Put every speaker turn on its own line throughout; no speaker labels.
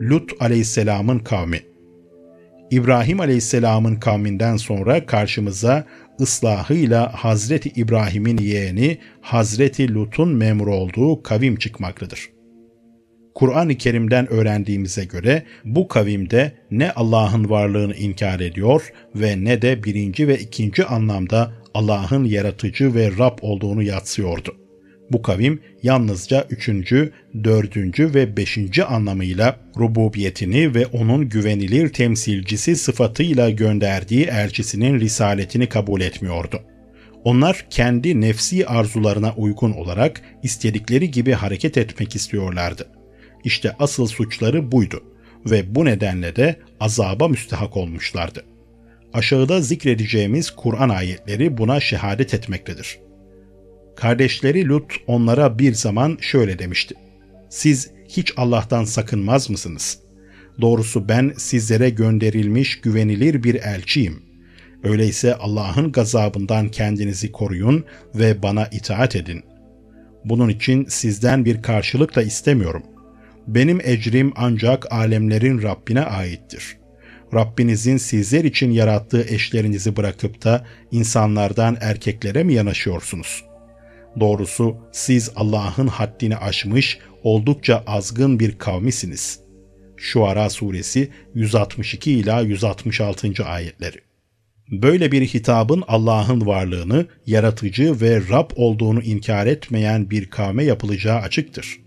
Lut aleyhisselamın kavmi İbrahim aleyhisselamın kavminden sonra karşımıza ıslahıyla Hazreti İbrahim'in yeğeni Hazreti Lut'un memur olduğu kavim çıkmaktadır. Kur'an-ı Kerim'den öğrendiğimize göre bu kavimde ne Allah'ın varlığını inkar ediyor ve ne de birinci ve ikinci anlamda Allah'ın yaratıcı ve Rab olduğunu yatsıyordu. Bu kavim yalnızca üçüncü, dördüncü ve beşinci anlamıyla rububiyetini ve onun güvenilir temsilcisi sıfatıyla gönderdiği elçisinin risaletini kabul etmiyordu. Onlar kendi nefsi arzularına uygun olarak istedikleri gibi hareket etmek istiyorlardı. İşte asıl suçları buydu ve bu nedenle de azaba müstehak olmuşlardı. Aşağıda zikredeceğimiz Kur'an ayetleri buna şehadet etmektedir. Kardeşleri Lut onlara bir zaman şöyle demişti. Siz hiç Allah'tan sakınmaz mısınız? Doğrusu ben sizlere gönderilmiş güvenilir bir elçiyim. Öyleyse Allah'ın gazabından kendinizi koruyun ve bana itaat edin. Bunun için sizden bir karşılık da istemiyorum. Benim ecrim ancak alemlerin Rabbine aittir. Rabbinizin sizler için yarattığı eşlerinizi bırakıp da insanlardan erkeklere mi yanaşıyorsunuz? Doğrusu siz Allah'ın haddini aşmış, oldukça azgın bir kavmisiniz. Şuara suresi 162 ila 166. ayetleri. Böyle bir hitabın Allah'ın varlığını, yaratıcı ve Rab olduğunu inkar etmeyen bir kavme yapılacağı açıktır.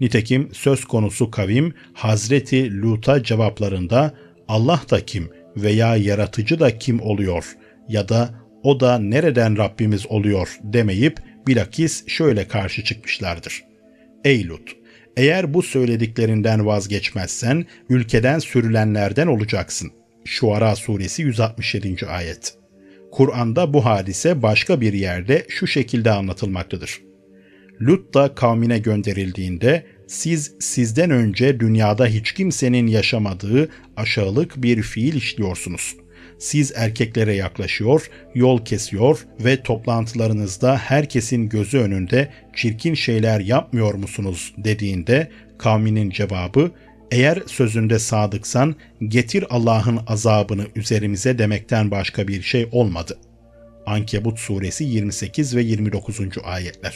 Nitekim söz konusu kavim Hazreti Lut'a cevaplarında Allah da kim veya yaratıcı da kim oluyor ya da o da nereden Rabbimiz oluyor demeyip bilakis şöyle karşı çıkmışlardır. Ey Lut! Eğer bu söylediklerinden vazgeçmezsen ülkeden sürülenlerden olacaksın. Şuara suresi 167. ayet. Kur'an'da bu hadise başka bir yerde şu şekilde anlatılmaktadır. Lut da kavmine gönderildiğinde siz sizden önce dünyada hiç kimsenin yaşamadığı aşağılık bir fiil işliyorsunuz. Siz erkeklere yaklaşıyor, yol kesiyor ve toplantılarınızda herkesin gözü önünde çirkin şeyler yapmıyor musunuz dediğinde kavminin cevabı eğer sözünde sadıksan getir Allah'ın azabını üzerimize demekten başka bir şey olmadı. Ankebut suresi 28 ve 29. ayetler.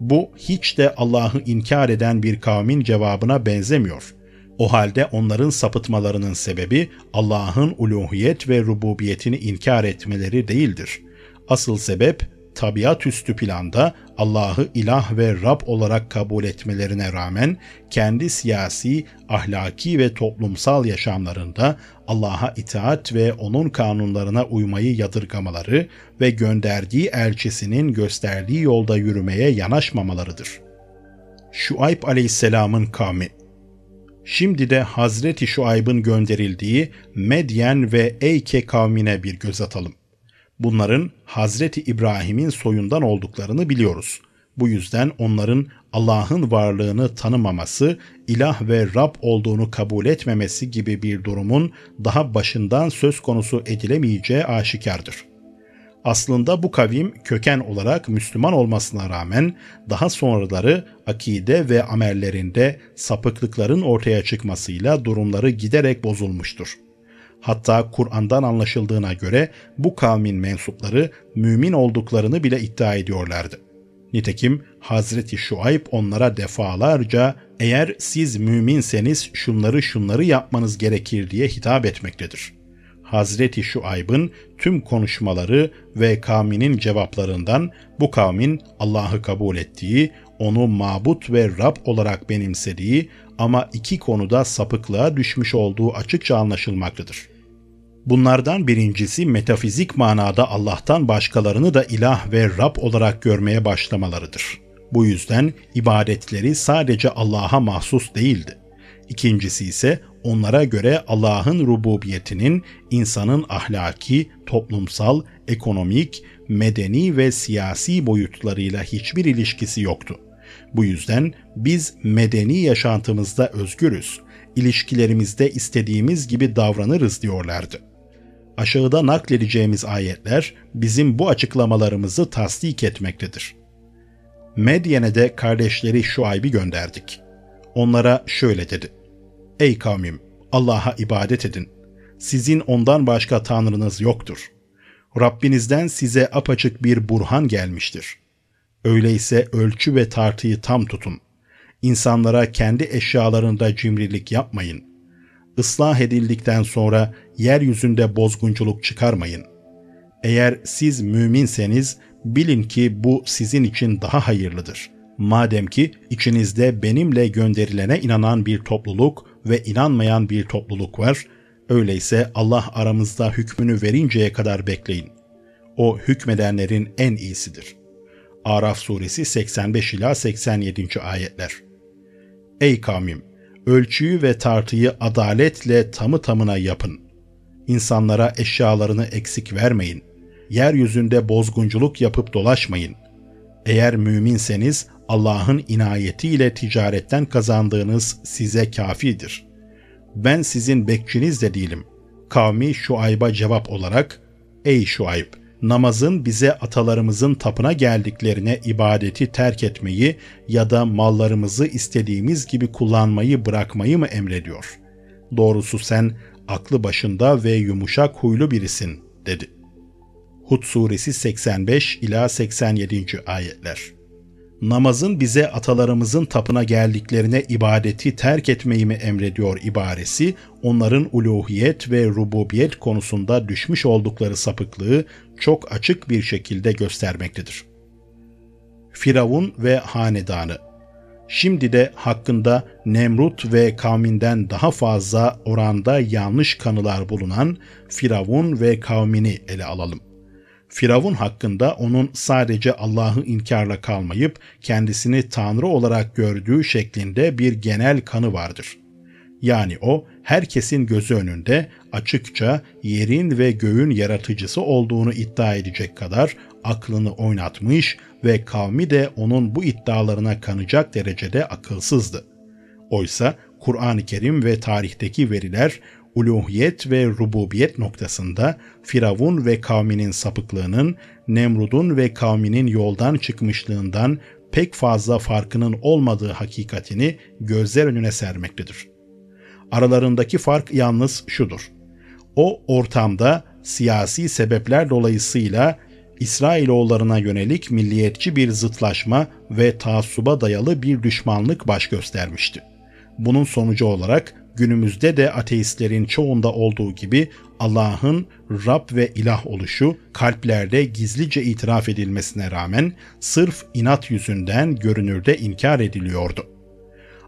Bu hiç de Allah'ı inkar eden bir kavmin cevabına benzemiyor. O halde onların sapıtmalarının sebebi Allah'ın uluhiyet ve rububiyetini inkar etmeleri değildir. Asıl sebep tabiat üstü planda Allah'ı ilah ve Rab olarak kabul etmelerine rağmen kendi siyasi, ahlaki ve toplumsal yaşamlarında Allah'a itaat ve onun kanunlarına uymayı yadırgamaları ve gönderdiği elçisinin gösterdiği yolda yürümeye yanaşmamalarıdır. Şuayb aleyhisselamın kavmi Şimdi de Hazreti Şuayb'ın gönderildiği Medyen ve Eyke kavmine bir göz atalım. Bunların Hazreti İbrahim'in soyundan olduklarını biliyoruz. Bu yüzden onların Allah'ın varlığını tanımaması, ilah ve Rab olduğunu kabul etmemesi gibi bir durumun daha başından söz konusu edilemeyeceği aşikardır. Aslında bu kavim köken olarak Müslüman olmasına rağmen daha sonraları akide ve amellerinde sapıklıkların ortaya çıkmasıyla durumları giderek bozulmuştur. Hatta Kur'an'dan anlaşıldığına göre bu kavmin mensupları mümin olduklarını bile iddia ediyorlardı. Nitekim Hazreti Şuayb onlara defalarca eğer siz müminseniz şunları şunları yapmanız gerekir diye hitap etmektedir. Hazreti Şuayb'ın tüm konuşmaları ve kavminin cevaplarından bu kavmin Allah'ı kabul ettiği, onu mabut ve Rab olarak benimsediği ama iki konuda sapıklığa düşmüş olduğu açıkça anlaşılmaktadır. Bunlardan birincisi metafizik manada Allah'tan başkalarını da ilah ve Rab olarak görmeye başlamalarıdır. Bu yüzden ibadetleri sadece Allah'a mahsus değildi. İkincisi ise onlara göre Allah'ın rububiyetinin insanın ahlaki, toplumsal, ekonomik, medeni ve siyasi boyutlarıyla hiçbir ilişkisi yoktu. Bu yüzden biz medeni yaşantımızda özgürüz, ilişkilerimizde istediğimiz gibi davranırız diyorlardı. Aşağıda nakledeceğimiz ayetler bizim bu açıklamalarımızı tasdik etmektedir. Medyen'e de kardeşleri Şuayb'i gönderdik. Onlara şöyle dedi. Ey kavmim! Allah'a ibadet edin. Sizin ondan başka tanrınız yoktur. Rabbinizden size apaçık bir burhan gelmiştir. Öyleyse ölçü ve tartıyı tam tutun. İnsanlara kendi eşyalarında cimrilik yapmayın. Islah edildikten sonra yeryüzünde bozgunculuk çıkarmayın. Eğer siz müminseniz bilin ki bu sizin için daha hayırlıdır. Madem ki içinizde benimle gönderilene inanan bir topluluk ve inanmayan bir topluluk var, öyleyse Allah aramızda hükmünü verinceye kadar bekleyin. O hükmedenlerin en iyisidir. Araf suresi 85 ila 87. ayetler. Ey kavmim, ölçüyü ve tartıyı adaletle tamı tamına yapın. İnsanlara eşyalarını eksik vermeyin. Yeryüzünde bozgunculuk yapıp dolaşmayın. Eğer müminseniz Allah'ın inayetiyle ticaretten kazandığınız size kafidir. Ben sizin bekçiniz de değilim. Kavmi Şuayb'a cevap olarak, Ey Şuayb! namazın bize atalarımızın tapına geldiklerine ibadeti terk etmeyi ya da mallarımızı istediğimiz gibi kullanmayı bırakmayı mı emrediyor? Doğrusu sen aklı başında ve yumuşak huylu birisin dedi. Hud suresi 85 ila 87. ayetler. Namazın bize atalarımızın tapına geldiklerine ibadeti terk etmeyi mi emrediyor ibaresi, onların uluhiyet ve rububiyet konusunda düşmüş oldukları sapıklığı çok açık bir şekilde göstermektedir. Firavun ve Hanedanı Şimdi de hakkında Nemrut ve kavminden daha fazla oranda yanlış kanılar bulunan Firavun ve kavmini ele alalım. Firavun hakkında onun sadece Allah'ı inkarla kalmayıp kendisini Tanrı olarak gördüğü şeklinde bir genel kanı vardır. Yani o herkesin gözü önünde açıkça yerin ve göğün yaratıcısı olduğunu iddia edecek kadar aklını oynatmış ve kavmi de onun bu iddialarına kanacak derecede akılsızdı. Oysa Kur'an-ı Kerim ve tarihteki veriler uluhiyet ve rububiyet noktasında Firavun ve kavminin sapıklığının Nemrud'un ve kavminin yoldan çıkmışlığından pek fazla farkının olmadığı hakikatini gözler önüne sermektedir. Aralarındaki fark yalnız şudur. O ortamda siyasi sebepler dolayısıyla İsrailoğullarına yönelik milliyetçi bir zıtlaşma ve taassuba dayalı bir düşmanlık baş göstermişti. Bunun sonucu olarak günümüzde de ateistlerin çoğunda olduğu gibi Allah'ın Rab ve ilah oluşu kalplerde gizlice itiraf edilmesine rağmen sırf inat yüzünden görünürde inkar ediliyordu.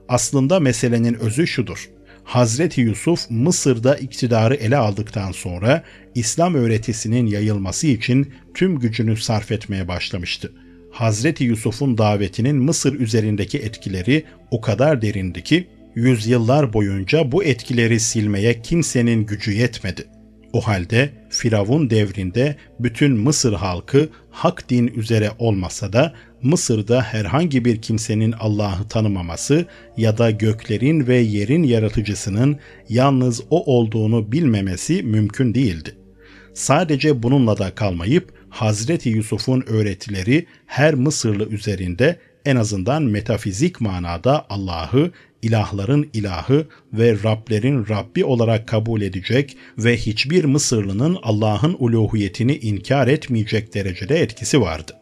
Aslında meselenin özü şudur. Hazreti Yusuf Mısır'da iktidarı ele aldıktan sonra İslam öğretisinin yayılması için tüm gücünü sarf etmeye başlamıştı. Hazreti Yusuf'un davetinin Mısır üzerindeki etkileri o kadar derindi ki yüzyıllar boyunca bu etkileri silmeye kimsenin gücü yetmedi. O halde Firavun devrinde bütün Mısır halkı hak din üzere olmasa da Mısır'da herhangi bir kimsenin Allah'ı tanımaması ya da göklerin ve yerin yaratıcısının yalnız o olduğunu bilmemesi mümkün değildi. Sadece bununla da kalmayıp Hazreti Yusuf'un öğretileri her Mısırlı üzerinde en azından metafizik manada Allah'ı ilahların ilahı ve Rablerin Rabbi olarak kabul edecek ve hiçbir Mısırlının Allah'ın uluhiyetini inkar etmeyecek derecede etkisi vardı.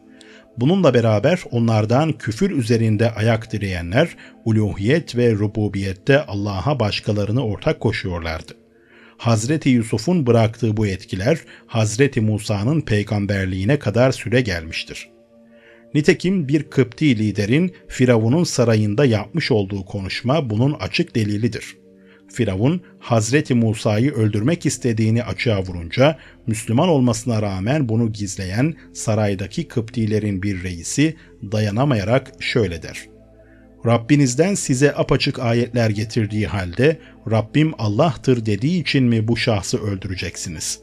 Bununla beraber onlardan küfür üzerinde ayak direyenler uluhiyet ve rububiyette Allah'a başkalarını ortak koşuyorlardı. Hazreti Yusuf'un bıraktığı bu etkiler Hazreti Musa'nın peygamberliğine kadar süre gelmiştir. Nitekim bir Kıpti liderin Firavun'un sarayında yapmış olduğu konuşma bunun açık delilidir. Firavun Hazreti Musa'yı öldürmek istediğini açığa vurunca Müslüman olmasına rağmen bunu gizleyen saraydaki Kıptilerin bir reisi dayanamayarak şöyle der. Rabbinizden size apaçık ayetler getirdiği halde Rabbim Allah'tır dediği için mi bu şahsı öldüreceksiniz?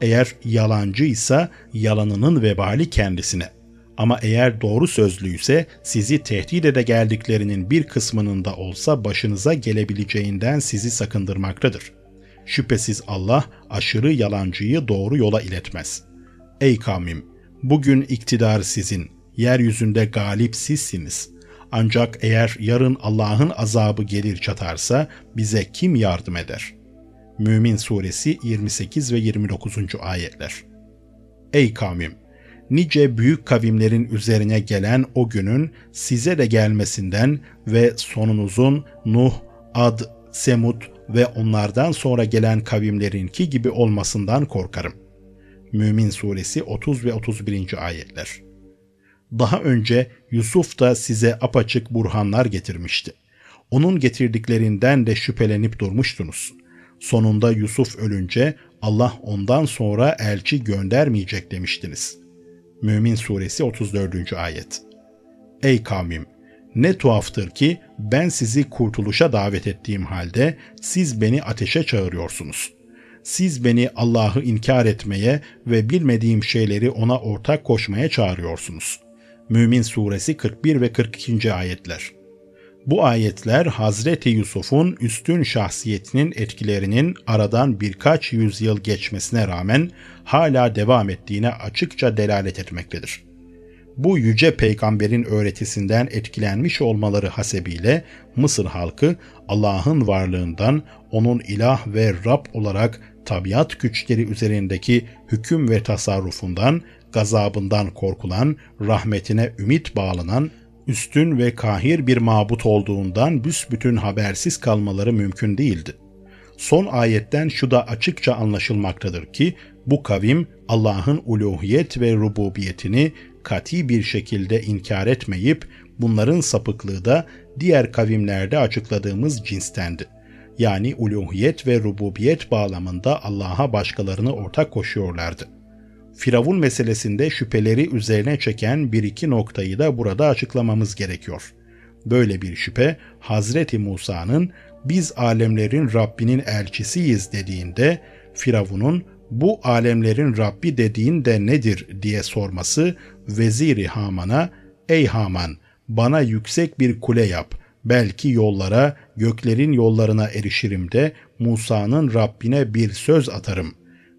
Eğer yalancıysa yalanının vebali kendisine. Ama eğer doğru sözlüyse sizi tehdit ede geldiklerinin bir kısmının da olsa başınıza gelebileceğinden sizi sakındırmaktadır. Şüphesiz Allah aşırı yalancıyı doğru yola iletmez. Ey kavmim! Bugün iktidar sizin, Yeryüzünde galip sizsiniz. Ancak eğer yarın Allah'ın azabı gelir çatarsa bize kim yardım eder? Mümin Suresi 28 ve 29. ayetler. Ey kavmim! Nice büyük kavimlerin üzerine gelen o günün size de gelmesinden ve sonunuzun Nuh, Ad, Semud ve onlardan sonra gelen kavimlerinki gibi olmasından korkarım. Mümin Suresi 30 ve 31. ayetler. Daha önce Yusuf da size apaçık burhanlar getirmişti. Onun getirdiklerinden de şüphelenip durmuştunuz. Sonunda Yusuf ölünce Allah ondan sonra elçi göndermeyecek demiştiniz. Mümin Suresi 34. ayet. Ey kavmim! Ne tuhaftır ki ben sizi kurtuluşa davet ettiğim halde siz beni ateşe çağırıyorsunuz. Siz beni Allah'ı inkar etmeye ve bilmediğim şeyleri ona ortak koşmaya çağırıyorsunuz. Mümin Suresi 41 ve 42. ayetler. Bu ayetler Hazreti Yusuf'un üstün şahsiyetinin etkilerinin aradan birkaç yüzyıl geçmesine rağmen hala devam ettiğine açıkça delalet etmektedir. Bu yüce peygamberin öğretisinden etkilenmiş olmaları hasebiyle Mısır halkı Allah'ın varlığından onun ilah ve Rab olarak tabiat güçleri üzerindeki hüküm ve tasarrufundan, gazabından korkulan, rahmetine ümit bağlanan üstün ve kahir bir mabut olduğundan büsbütün habersiz kalmaları mümkün değildi. Son ayetten şu da açıkça anlaşılmaktadır ki bu kavim Allah'ın uluhiyet ve rububiyetini kati bir şekilde inkar etmeyip bunların sapıklığı da diğer kavimlerde açıkladığımız cinstendi. Yani uluhiyet ve rububiyet bağlamında Allah'a başkalarını ortak koşuyorlardı. Firavun meselesinde şüpheleri üzerine çeken bir iki noktayı da burada açıklamamız gerekiyor. Böyle bir şüphe Hazreti Musa'nın biz alemlerin Rabbinin elçisiyiz dediğinde Firavun'un bu alemlerin Rabbi dediğin de nedir diye sorması veziri Haman'a ey Haman bana yüksek bir kule yap belki yollara göklerin yollarına erişirim de Musa'nın Rabbine bir söz atarım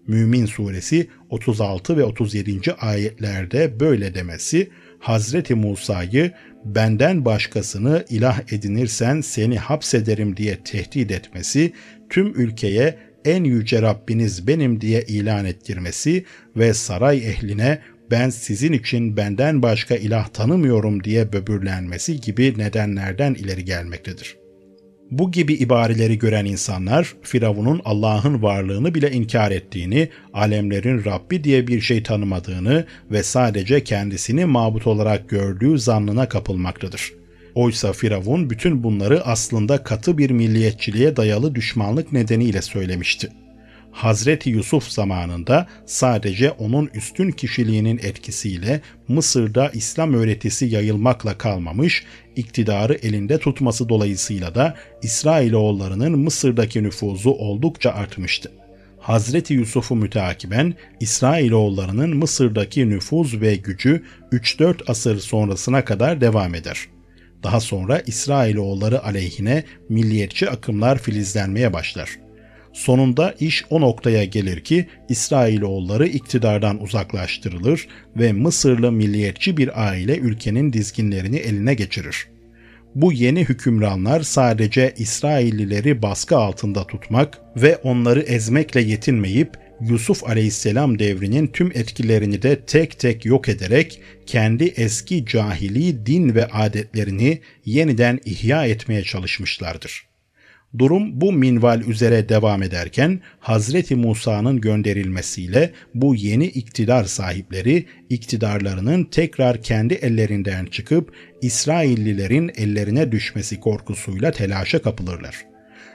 Mümin suresi 36 ve 37. ayetlerde böyle demesi Hazreti Musa'yı benden başkasını ilah edinirsen seni hapsederim diye tehdit etmesi, tüm ülkeye en yüce Rabbiniz benim diye ilan ettirmesi ve saray ehline ben sizin için benden başka ilah tanımıyorum diye böbürlenmesi gibi nedenlerden ileri gelmektedir. Bu gibi ibareleri gören insanlar Firavun'un Allah'ın varlığını bile inkar ettiğini, alemlerin Rabbi diye bir şey tanımadığını ve sadece kendisini mabut olarak gördüğü zannına kapılmaktadır. Oysa Firavun bütün bunları aslında katı bir milliyetçiliğe dayalı düşmanlık nedeniyle söylemişti. Hazreti Yusuf zamanında sadece onun üstün kişiliğinin etkisiyle Mısır'da İslam öğretisi yayılmakla kalmamış, iktidarı elinde tutması dolayısıyla da İsrailoğullarının Mısır'daki nüfuzu oldukça artmıştı. Hazreti Yusuf'u müteakiben İsrailoğullarının Mısır'daki nüfuz ve gücü 3-4 asır sonrasına kadar devam eder. Daha sonra İsrailoğulları aleyhine milliyetçi akımlar filizlenmeye başlar. Sonunda iş o noktaya gelir ki İsrailoğulları iktidardan uzaklaştırılır ve Mısırlı milliyetçi bir aile ülkenin dizginlerini eline geçirir. Bu yeni hükümranlar sadece İsraillileri baskı altında tutmak ve onları ezmekle yetinmeyip Yusuf aleyhisselam devrinin tüm etkilerini de tek tek yok ederek kendi eski cahili din ve adetlerini yeniden ihya etmeye çalışmışlardır. Durum bu minval üzere devam ederken Hazreti Musa'nın gönderilmesiyle bu yeni iktidar sahipleri iktidarlarının tekrar kendi ellerinden çıkıp İsraillilerin ellerine düşmesi korkusuyla telaşa kapılırlar.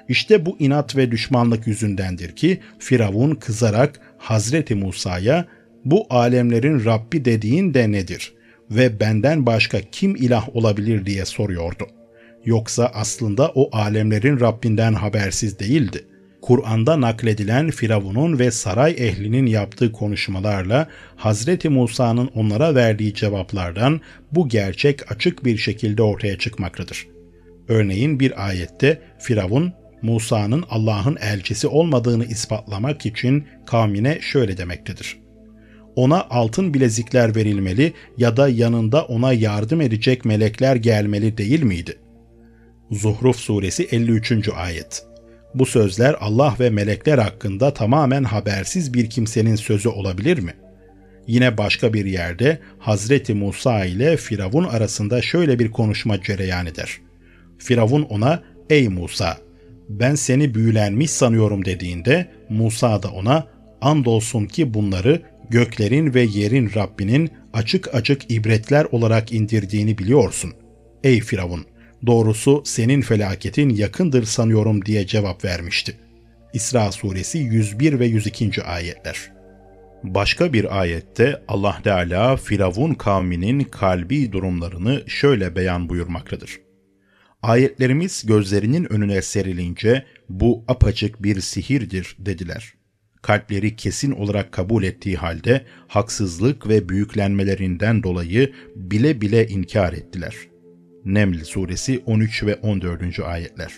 İşte bu inat ve düşmanlık yüzündendir ki Firavun kızarak Hazreti Musa'ya bu alemlerin Rabbi dediğin de nedir ve benden başka kim ilah olabilir diye soruyordu. Yoksa aslında o alemlerin Rabbinden habersiz değildi. Kur'an'da nakledilen Firavun'un ve saray ehlinin yaptığı konuşmalarla Hazreti Musa'nın onlara verdiği cevaplardan bu gerçek açık bir şekilde ortaya çıkmaktadır. Örneğin bir ayette Firavun Musa'nın Allah'ın elçisi olmadığını ispatlamak için kavmine şöyle demektedir. ona altın bilezikler verilmeli ya da yanında ona yardım edecek melekler gelmeli değil miydi? Zuhruf suresi 53. ayet. Bu sözler Allah ve melekler hakkında tamamen habersiz bir kimsenin sözü olabilir mi? Yine başka bir yerde Hazreti Musa ile Firavun arasında şöyle bir konuşma cereyan eder. Firavun ona "Ey Musa, ben seni büyülenmiş sanıyorum." dediğinde Musa da ona "Andolsun ki bunları göklerin ve yerin Rabbinin açık açık ibretler olarak indirdiğini biliyorsun. Ey Firavun, doğrusu senin felaketin yakındır sanıyorum diye cevap vermişti. İsra suresi 101 ve 102. ayetler. Başka bir ayette Allah Teala Firavun kavminin kalbi durumlarını şöyle beyan buyurmaktadır. Ayetlerimiz gözlerinin önüne serilince bu apaçık bir sihirdir dediler kalpleri kesin olarak kabul ettiği halde haksızlık ve büyüklenmelerinden dolayı bile bile inkar ettiler. Neml suresi 13 ve 14. ayetler.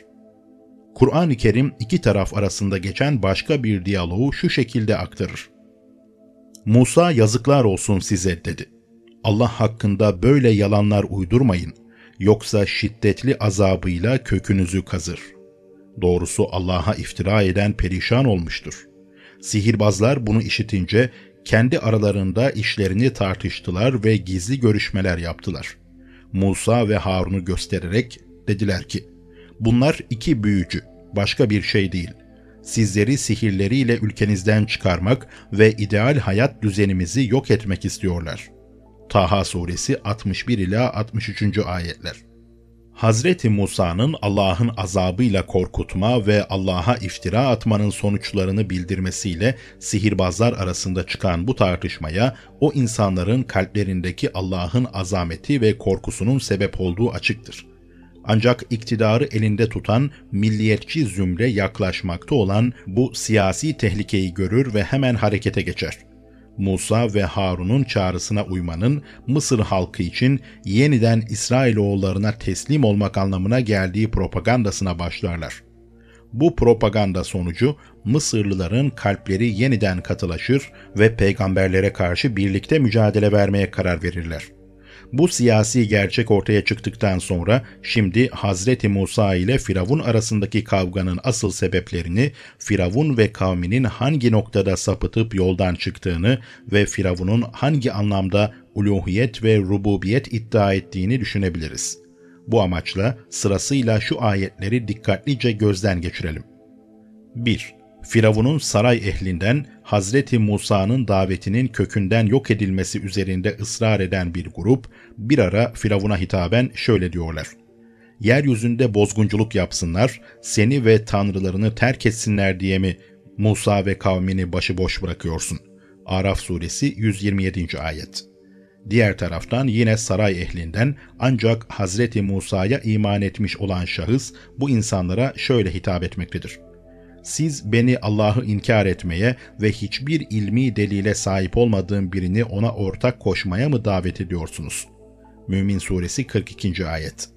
Kur'an-ı Kerim iki taraf arasında geçen başka bir diyaloğu şu şekilde aktarır. Musa yazıklar olsun size dedi. Allah hakkında böyle yalanlar uydurmayın yoksa şiddetli azabıyla kökünüzü kazır. Doğrusu Allah'a iftira eden perişan olmuştur. Sihirbazlar bunu işitince kendi aralarında işlerini tartıştılar ve gizli görüşmeler yaptılar. Musa ve Harun'u göstererek dediler ki, bunlar iki büyücü, başka bir şey değil. Sizleri sihirleriyle ülkenizden çıkarmak ve ideal hayat düzenimizi yok etmek istiyorlar. Taha suresi 61 ila 63. ayetler. Hazreti Musa'nın Allah'ın azabıyla korkutma ve Allah'a iftira atmanın sonuçlarını bildirmesiyle sihirbazlar arasında çıkan bu tartışmaya o insanların kalplerindeki Allah'ın azameti ve korkusunun sebep olduğu açıktır. Ancak iktidarı elinde tutan milliyetçi zümre yaklaşmakta olan bu siyasi tehlikeyi görür ve hemen harekete geçer. Musa ve Harun'un çağrısına uymanın Mısır halkı için yeniden İsrailoğullarına teslim olmak anlamına geldiği propagandasına başlarlar. Bu propaganda sonucu Mısırlıların kalpleri yeniden katılaşır ve peygamberlere karşı birlikte mücadele vermeye karar verirler. Bu siyasi gerçek ortaya çıktıktan sonra şimdi Hazreti Musa ile Firavun arasındaki kavganın asıl sebeplerini, Firavun ve kavminin hangi noktada sapıtıp yoldan çıktığını ve Firavun'un hangi anlamda uluhiyet ve rububiyet iddia ettiğini düşünebiliriz. Bu amaçla sırasıyla şu ayetleri dikkatlice gözden geçirelim. 1. Firavun'un saray ehlinden Hazreti Musa'nın davetinin kökünden yok edilmesi üzerinde ısrar eden bir grup bir ara Firavun'a hitaben şöyle diyorlar. Yeryüzünde bozgunculuk yapsınlar, seni ve tanrılarını terk etsinler diye mi Musa ve kavmini başıboş bırakıyorsun? Araf suresi 127. ayet. Diğer taraftan yine saray ehlinden ancak Hazreti Musa'ya iman etmiş olan şahıs bu insanlara şöyle hitap etmektedir siz beni Allah'ı inkar etmeye ve hiçbir ilmi delile sahip olmadığım birini ona ortak koşmaya mı davet ediyorsunuz? Mümin Suresi 42. Ayet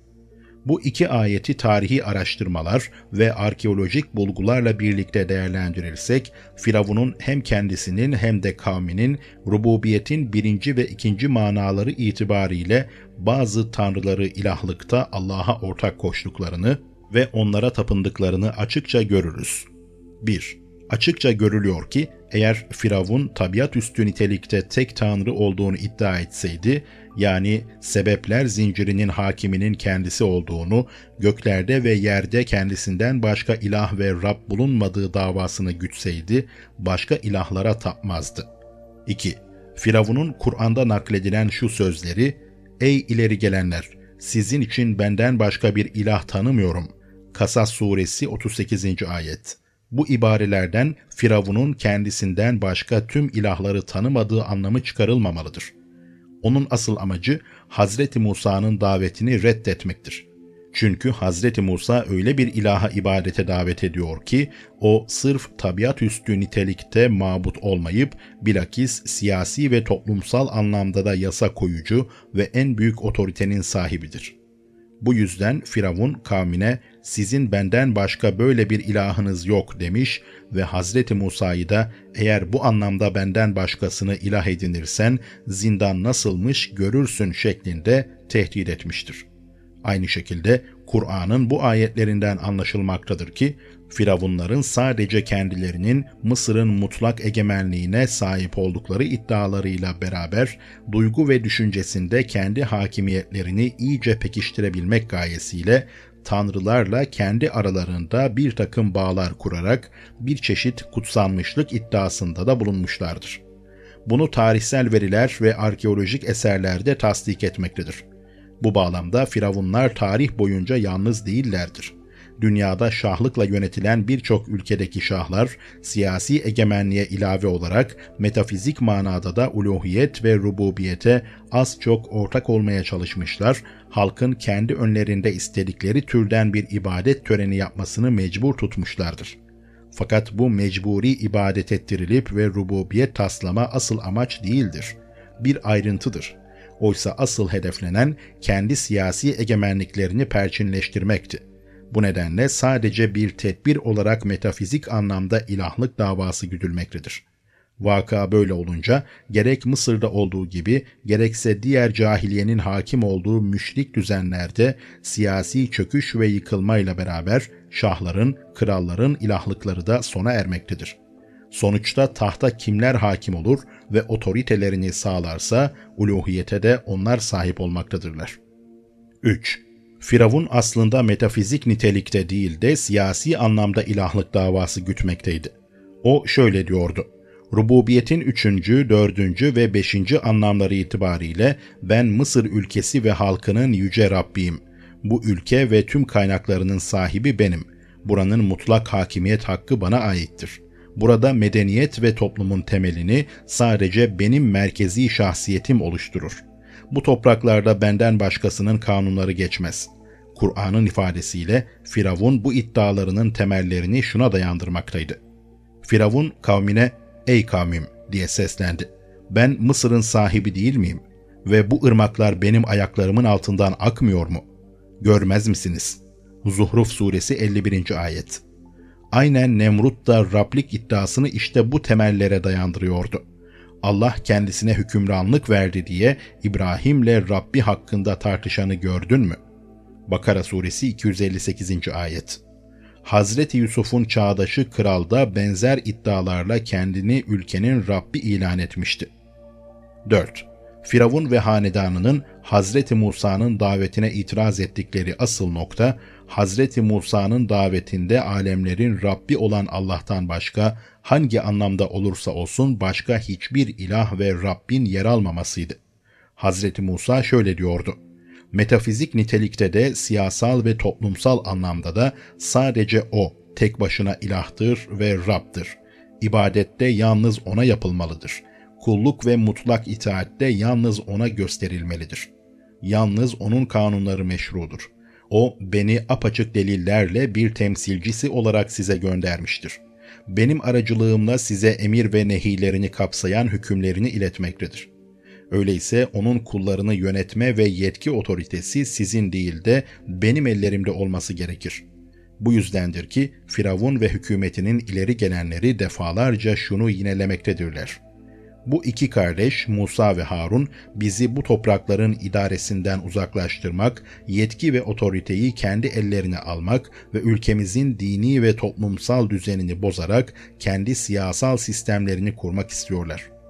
bu iki ayeti tarihi araştırmalar ve arkeolojik bulgularla birlikte değerlendirirsek, Firavun'un hem kendisinin hem de kavminin rububiyetin birinci ve ikinci manaları itibariyle bazı tanrıları ilahlıkta Allah'a ortak koştuklarını ve onlara tapındıklarını açıkça görürüz. 1. Açıkça görülüyor ki eğer Firavun tabiat üstü nitelikte tek tanrı olduğunu iddia etseydi, yani sebepler zincirinin hakiminin kendisi olduğunu, göklerde ve yerde kendisinden başka ilah ve Rab bulunmadığı davasını gütseydi, başka ilahlara tapmazdı. 2. Firavun'un Kur'an'da nakledilen şu sözleri, Ey ileri gelenler! Sizin için benden başka bir ilah tanımıyorum. Kasas suresi 38. ayet bu ibarelerden Firavun'un kendisinden başka tüm ilahları tanımadığı anlamı çıkarılmamalıdır. Onun asıl amacı Hazreti Musa'nın davetini reddetmektir. Çünkü Hazreti Musa öyle bir ilaha ibadete davet ediyor ki o sırf tabiat üstü nitelikte mabut olmayıp bilakis siyasi ve toplumsal anlamda da yasa koyucu ve en büyük otoritenin sahibidir. Bu yüzden Firavun kavmine sizin benden başka böyle bir ilahınız yok demiş ve Hazreti Musa'yı da eğer bu anlamda benden başkasını ilah edinirsen zindan nasılmış görürsün şeklinde tehdit etmiştir. Aynı şekilde Kur'an'ın bu ayetlerinden anlaşılmaktadır ki Firavunların sadece kendilerinin Mısır'ın mutlak egemenliğine sahip oldukları iddialarıyla beraber duygu ve düşüncesinde kendi hakimiyetlerini iyice pekiştirebilmek gayesiyle tanrılarla kendi aralarında bir takım bağlar kurarak bir çeşit kutsanmışlık iddiasında da bulunmuşlardır. Bunu tarihsel veriler ve arkeolojik eserlerde tasdik etmektedir. Bu bağlamda firavunlar tarih boyunca yalnız değillerdir. Dünyada şahlıkla yönetilen birçok ülkedeki şahlar siyasi egemenliğe ilave olarak metafizik manada da uluhiyet ve rububiyete az çok ortak olmaya çalışmışlar, halkın kendi önlerinde istedikleri türden bir ibadet töreni yapmasını mecbur tutmuşlardır. Fakat bu mecburi ibadet ettirilip ve rububiyet taslama asıl amaç değildir. Bir ayrıntıdır. Oysa asıl hedeflenen kendi siyasi egemenliklerini perçinleştirmekti. Bu nedenle sadece bir tedbir olarak metafizik anlamda ilahlık davası güdülmektedir. Vaka böyle olunca gerek Mısır'da olduğu gibi gerekse diğer cahiliyenin hakim olduğu müşrik düzenlerde siyasi çöküş ve yıkılmayla beraber şahların, kralların ilahlıkları da sona ermektedir. Sonuçta tahta kimler hakim olur ve otoritelerini sağlarsa uluhiyete de onlar sahip olmaktadırlar. 3. Firavun aslında metafizik nitelikte değil de siyasi anlamda ilahlık davası gütmekteydi. O şöyle diyordu. Rububiyetin üçüncü, dördüncü ve beşinci anlamları itibariyle ben Mısır ülkesi ve halkının yüce Rabbiyim. Bu ülke ve tüm kaynaklarının sahibi benim. Buranın mutlak hakimiyet hakkı bana aittir. Burada medeniyet ve toplumun temelini sadece benim merkezi şahsiyetim oluşturur. Bu topraklarda benden başkasının kanunları geçmez. Kur'an'ın ifadesiyle Firavun bu iddialarının temellerini şuna dayandırmaktaydı. Firavun kavmine ''Ey kavmim'' diye seslendi. ''Ben Mısır'ın sahibi değil miyim? Ve bu ırmaklar benim ayaklarımın altından akmıyor mu? Görmez misiniz?'' Zuhruf suresi 51. ayet. Aynen Nemrut da Rablik iddiasını işte bu temellere dayandırıyordu. Allah kendisine hükümranlık verdi diye İbrahim'le Rabbi hakkında tartışanı gördün mü? Bakara suresi 258. ayet. Hazreti Yusuf'un çağdaşı kral da benzer iddialarla kendini ülkenin Rabbi ilan etmişti. 4. Firavun ve hanedanının Hazreti Musa'nın davetine itiraz ettikleri asıl nokta, Hazreti Musa'nın davetinde alemlerin Rabbi olan Allah'tan başka hangi anlamda olursa olsun başka hiçbir ilah ve Rabbin yer almamasıydı. Hazreti Musa şöyle diyordu. Metafizik nitelikte de siyasal ve toplumsal anlamda da sadece O tek başına ilahtır ve Rab'dır. İbadette yalnız O'na yapılmalıdır. Kulluk ve mutlak itaatte yalnız O'na gösterilmelidir. Yalnız O'nun kanunları meşrudur. O beni apaçık delillerle bir temsilcisi olarak size göndermiştir. Benim aracılığımla size emir ve nehilerini kapsayan hükümlerini iletmektedir. Öyleyse onun kullarını yönetme ve yetki otoritesi sizin değil de benim ellerimde olması gerekir. Bu yüzdendir ki Firavun ve hükümetinin ileri gelenleri defalarca şunu yinelemektedirler. Bu iki kardeş Musa ve Harun bizi bu toprakların idaresinden uzaklaştırmak, yetki ve otoriteyi kendi ellerine almak ve ülkemizin dini ve toplumsal düzenini bozarak kendi siyasal sistemlerini kurmak istiyorlar.''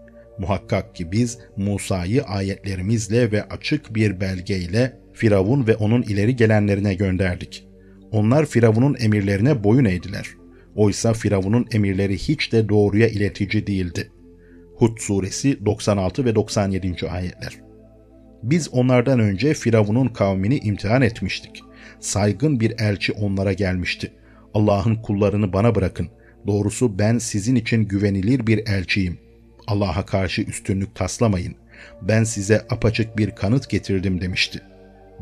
Muhakkak ki biz Musa'yı ayetlerimizle ve açık bir belgeyle Firavun ve onun ileri gelenlerine gönderdik. Onlar Firavun'un emirlerine boyun eğdiler. Oysa Firavun'un emirleri hiç de doğruya iletici değildi. Hud suresi 96 ve 97. ayetler. Biz onlardan önce Firavun'un kavmini imtihan etmiştik. Saygın bir elçi onlara gelmişti. Allah'ın kullarını bana bırakın. Doğrusu ben sizin için güvenilir bir elçiyim.'' Allah'a karşı üstünlük taslamayın. Ben size apaçık bir kanıt getirdim demişti.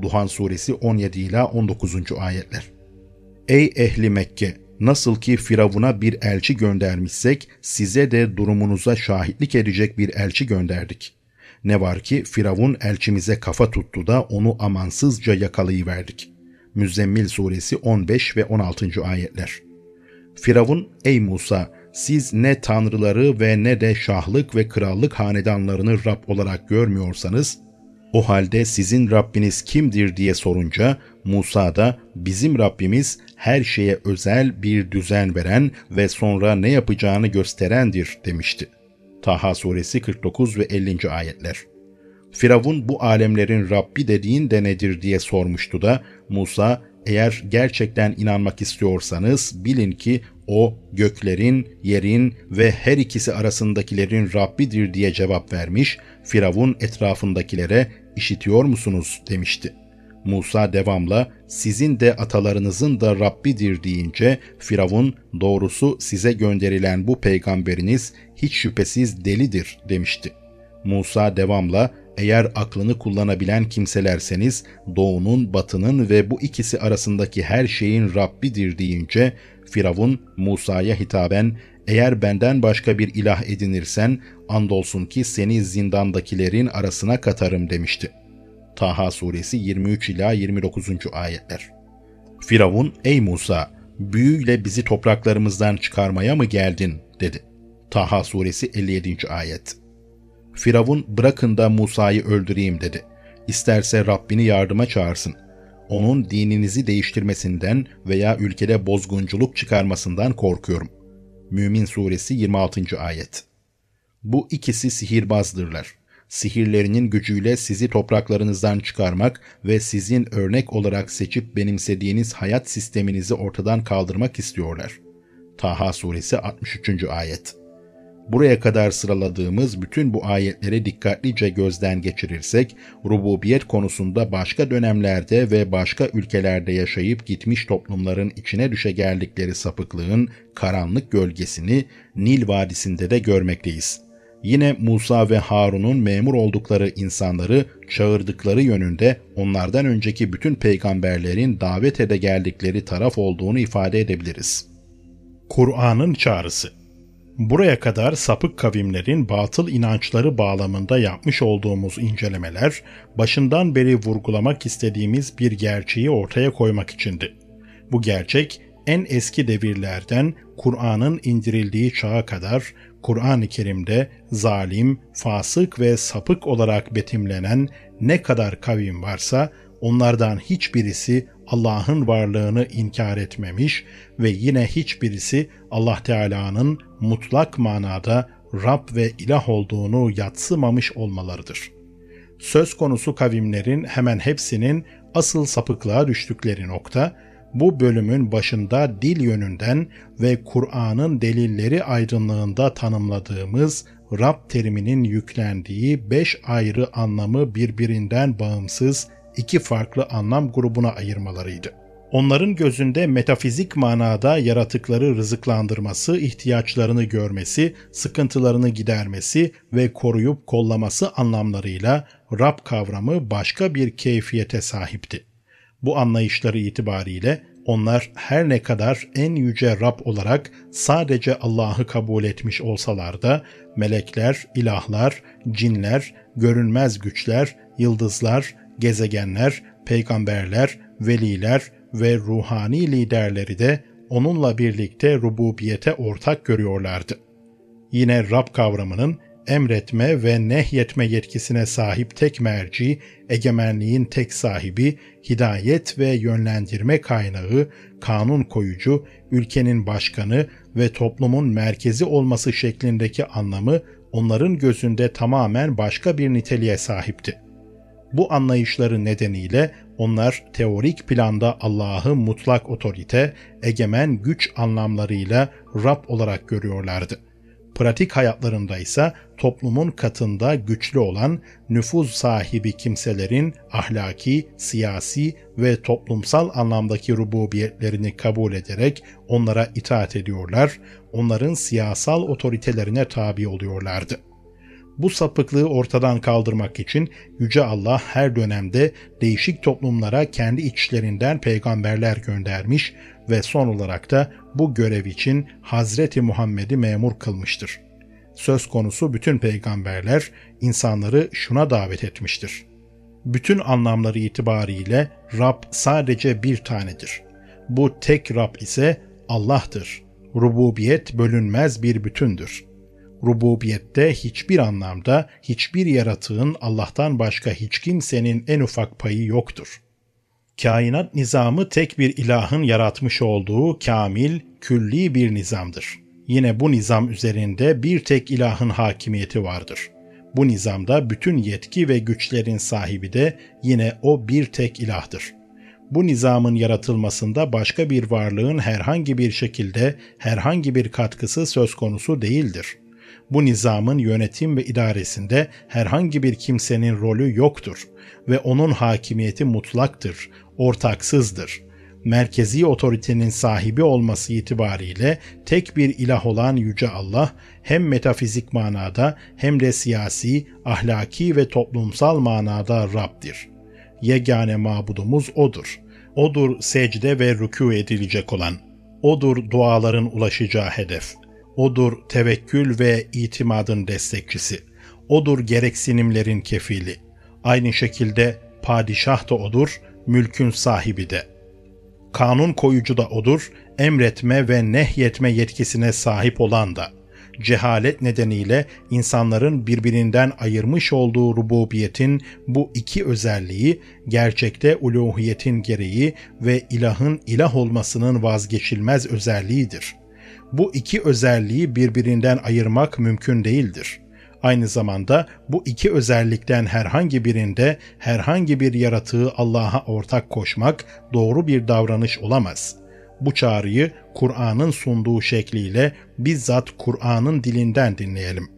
Duhan suresi 17 ila 19. ayetler. Ey ehli Mekke! Nasıl ki Firavun'a bir elçi göndermişsek size de durumunuza şahitlik edecek bir elçi gönderdik. Ne var ki Firavun elçimize kafa tuttu da onu amansızca yakalayıverdik. Müzzemmil suresi 15 ve 16. ayetler. Firavun, ey Musa siz ne tanrıları ve ne de şahlık ve krallık hanedanlarını Rab olarak görmüyorsanız, o halde sizin Rabbiniz kimdir diye sorunca Musa da bizim Rabbimiz her şeye özel bir düzen veren ve sonra ne yapacağını gösterendir demişti. Taha suresi 49 ve 50. ayetler. Firavun bu alemlerin Rabbi dediğin de nedir diye sormuştu da Musa eğer gerçekten inanmak istiyorsanız bilin ki o göklerin, yerin ve her ikisi arasındakilerin Rabbidir diye cevap vermiş, Firavun etrafındakilere işitiyor musunuz demişti. Musa devamla sizin de atalarınızın da Rabbidir deyince Firavun doğrusu size gönderilen bu peygamberiniz hiç şüphesiz delidir demişti. Musa devamla eğer aklını kullanabilen kimselerseniz doğunun, batının ve bu ikisi arasındaki her şeyin Rabbidir deyince Firavun Musa'ya hitaben eğer benden başka bir ilah edinirsen andolsun ki seni zindandakilerin arasına katarım demişti. Taha suresi 23 ila 29. ayetler. Firavun ey Musa büyüyle bizi topraklarımızdan çıkarmaya mı geldin dedi. Taha suresi 57. ayet. Firavun bırakın da Musa'yı öldüreyim dedi. İsterse Rabbini yardıma çağırsın. Onun dininizi değiştirmesinden veya ülkede bozgunculuk çıkarmasından korkuyorum. Mümin Suresi 26. ayet. Bu ikisi sihirbazdırlar. Sihirlerinin gücüyle sizi topraklarınızdan çıkarmak ve sizin örnek olarak seçip benimsediğiniz hayat sisteminizi ortadan kaldırmak istiyorlar. Taha Suresi 63. ayet. Buraya kadar sıraladığımız bütün bu ayetleri dikkatlice gözden geçirirsek, rububiyet konusunda başka dönemlerde ve ülkelerde ülkelerde yaşayıp gitmiş toplumların içine düşe geldikleri sapıklığın karanlık gölgesini Nil Vadisi'nde de görmekteyiz. Yine Musa ve Harun'un memur oldukları insanları çağırdıkları yönünde onlardan önceki bütün peygamberlerin davet ede geldikleri taraf olduğunu ifade edebiliriz. Kur'an'ın çağrısı Buraya kadar sapık kavimlerin batıl inançları bağlamında yapmış olduğumuz incelemeler, başından beri vurgulamak istediğimiz bir gerçeği ortaya koymak içindi. Bu gerçek, en eski devirlerden Kur'an'ın indirildiği çağa kadar Kur'an-ı Kerim'de zalim, fasık ve sapık olarak betimlenen ne kadar kavim varsa onlardan hiçbirisi Allah'ın varlığını inkar etmemiş ve yine hiçbirisi Allah Teala'nın mutlak manada Rab ve ilah olduğunu yatsımamış olmalarıdır. Söz konusu kavimlerin hemen hepsinin asıl sapıklığa düştükleri nokta, bu bölümün başında dil yönünden ve Kur'an'ın delilleri aydınlığında tanımladığımız Rab teriminin yüklendiği beş ayrı anlamı birbirinden bağımsız iki farklı anlam grubuna ayırmalarıydı. Onların gözünde metafizik manada yaratıkları rızıklandırması, ihtiyaçlarını görmesi, sıkıntılarını gidermesi ve koruyup kollaması anlamlarıyla Rab kavramı başka bir keyfiyete sahipti. Bu anlayışları itibariyle onlar her ne kadar en yüce Rab olarak sadece Allah'ı kabul etmiş olsalar da melekler, ilahlar, cinler, görünmez güçler, yıldızlar, gezegenler, peygamberler, veliler ve ruhani liderleri de onunla birlikte rububiyete ortak görüyorlardı. Yine Rab kavramının emretme ve nehyetme yetkisine sahip tek merci, egemenliğin tek sahibi, hidayet ve yönlendirme kaynağı, kanun koyucu, ülkenin başkanı ve toplumun merkezi olması şeklindeki anlamı onların gözünde tamamen başka bir niteliğe sahipti. Bu anlayışları nedeniyle onlar teorik planda Allah'ı mutlak otorite, egemen güç anlamlarıyla Rab olarak görüyorlardı. Pratik hayatlarında ise toplumun katında güçlü olan nüfuz sahibi kimselerin ahlaki, siyasi ve toplumsal anlamdaki rububiyetlerini kabul ederek onlara itaat ediyorlar, onların siyasal otoritelerine tabi oluyorlardı. Bu sapıklığı ortadan kaldırmak için Yüce Allah her dönemde değişik toplumlara kendi içlerinden peygamberler göndermiş ve son olarak da bu görev için Hazreti Muhammed'i memur kılmıştır. söz konusu bütün peygamberler insanları şuna davet etmiştir. Bütün anlamları itibariyle Rab sadece bir tanedir. Bu tek Rab ise Allah'tır. Rububiyet bölünmez bir bütündür. Rububiyette hiçbir anlamda hiçbir yaratığın Allah'tan başka hiç kimsenin en ufak payı yoktur. Kainat nizamı tek bir ilahın yaratmış olduğu kamil, külli bir nizamdır. Yine bu nizam üzerinde bir tek ilahın hakimiyeti vardır. Bu nizamda bütün yetki ve güçlerin sahibi de yine o bir tek ilahdır. Bu nizamın yaratılmasında başka bir varlığın herhangi bir şekilde herhangi bir katkısı söz konusu değildir. Bu nizamın yönetim ve idaresinde herhangi bir kimsenin rolü yoktur ve onun hakimiyeti mutlaktır, ortaksızdır. Merkezi otoritenin sahibi olması itibariyle tek bir ilah olan Yüce Allah hem metafizik manada hem de siyasi, ahlaki ve toplumsal manada Rab'dir. Yegane mabudumuz O'dur. O'dur secde ve rükû edilecek olan. O'dur duaların ulaşacağı hedef. O'dur tevekkül ve itimadın destekçisi. O'dur gereksinimlerin kefili. Aynı şekilde padişah da O'dur, mülkün sahibi de. Kanun koyucu da O'dur, emretme ve nehyetme yetkisine sahip olan da. Cehalet nedeniyle insanların birbirinden ayırmış olduğu rububiyetin bu iki özelliği gerçekte uluhiyetin gereği ve ilahın ilah olmasının vazgeçilmez özelliğidir.'' Bu iki özelliği birbirinden ayırmak mümkün değildir. Aynı zamanda bu iki özellikten herhangi birinde herhangi bir yaratığı Allah'a ortak koşmak doğru bir davranış olamaz. Bu çağrıyı Kur'an'ın sunduğu şekliyle bizzat Kur'an'ın dilinden dinleyelim.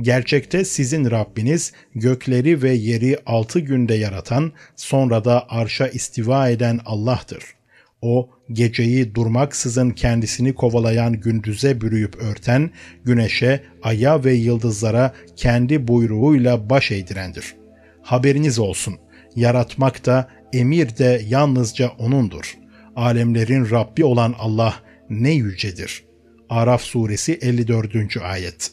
Gerçekte sizin Rabbiniz gökleri ve yeri altı günde yaratan, sonra da arşa istiva eden Allah'tır.'' O geceyi durmaksızın kendisini kovalayan gündüze bürüyüp örten, güneşe, aya ve yıldızlara kendi buyruğuyla baş eğdirendir. Haberiniz olsun, yaratmak da, emir de yalnızca O'nundur. Alemlerin Rabbi olan Allah ne yücedir. Araf suresi 54. ayet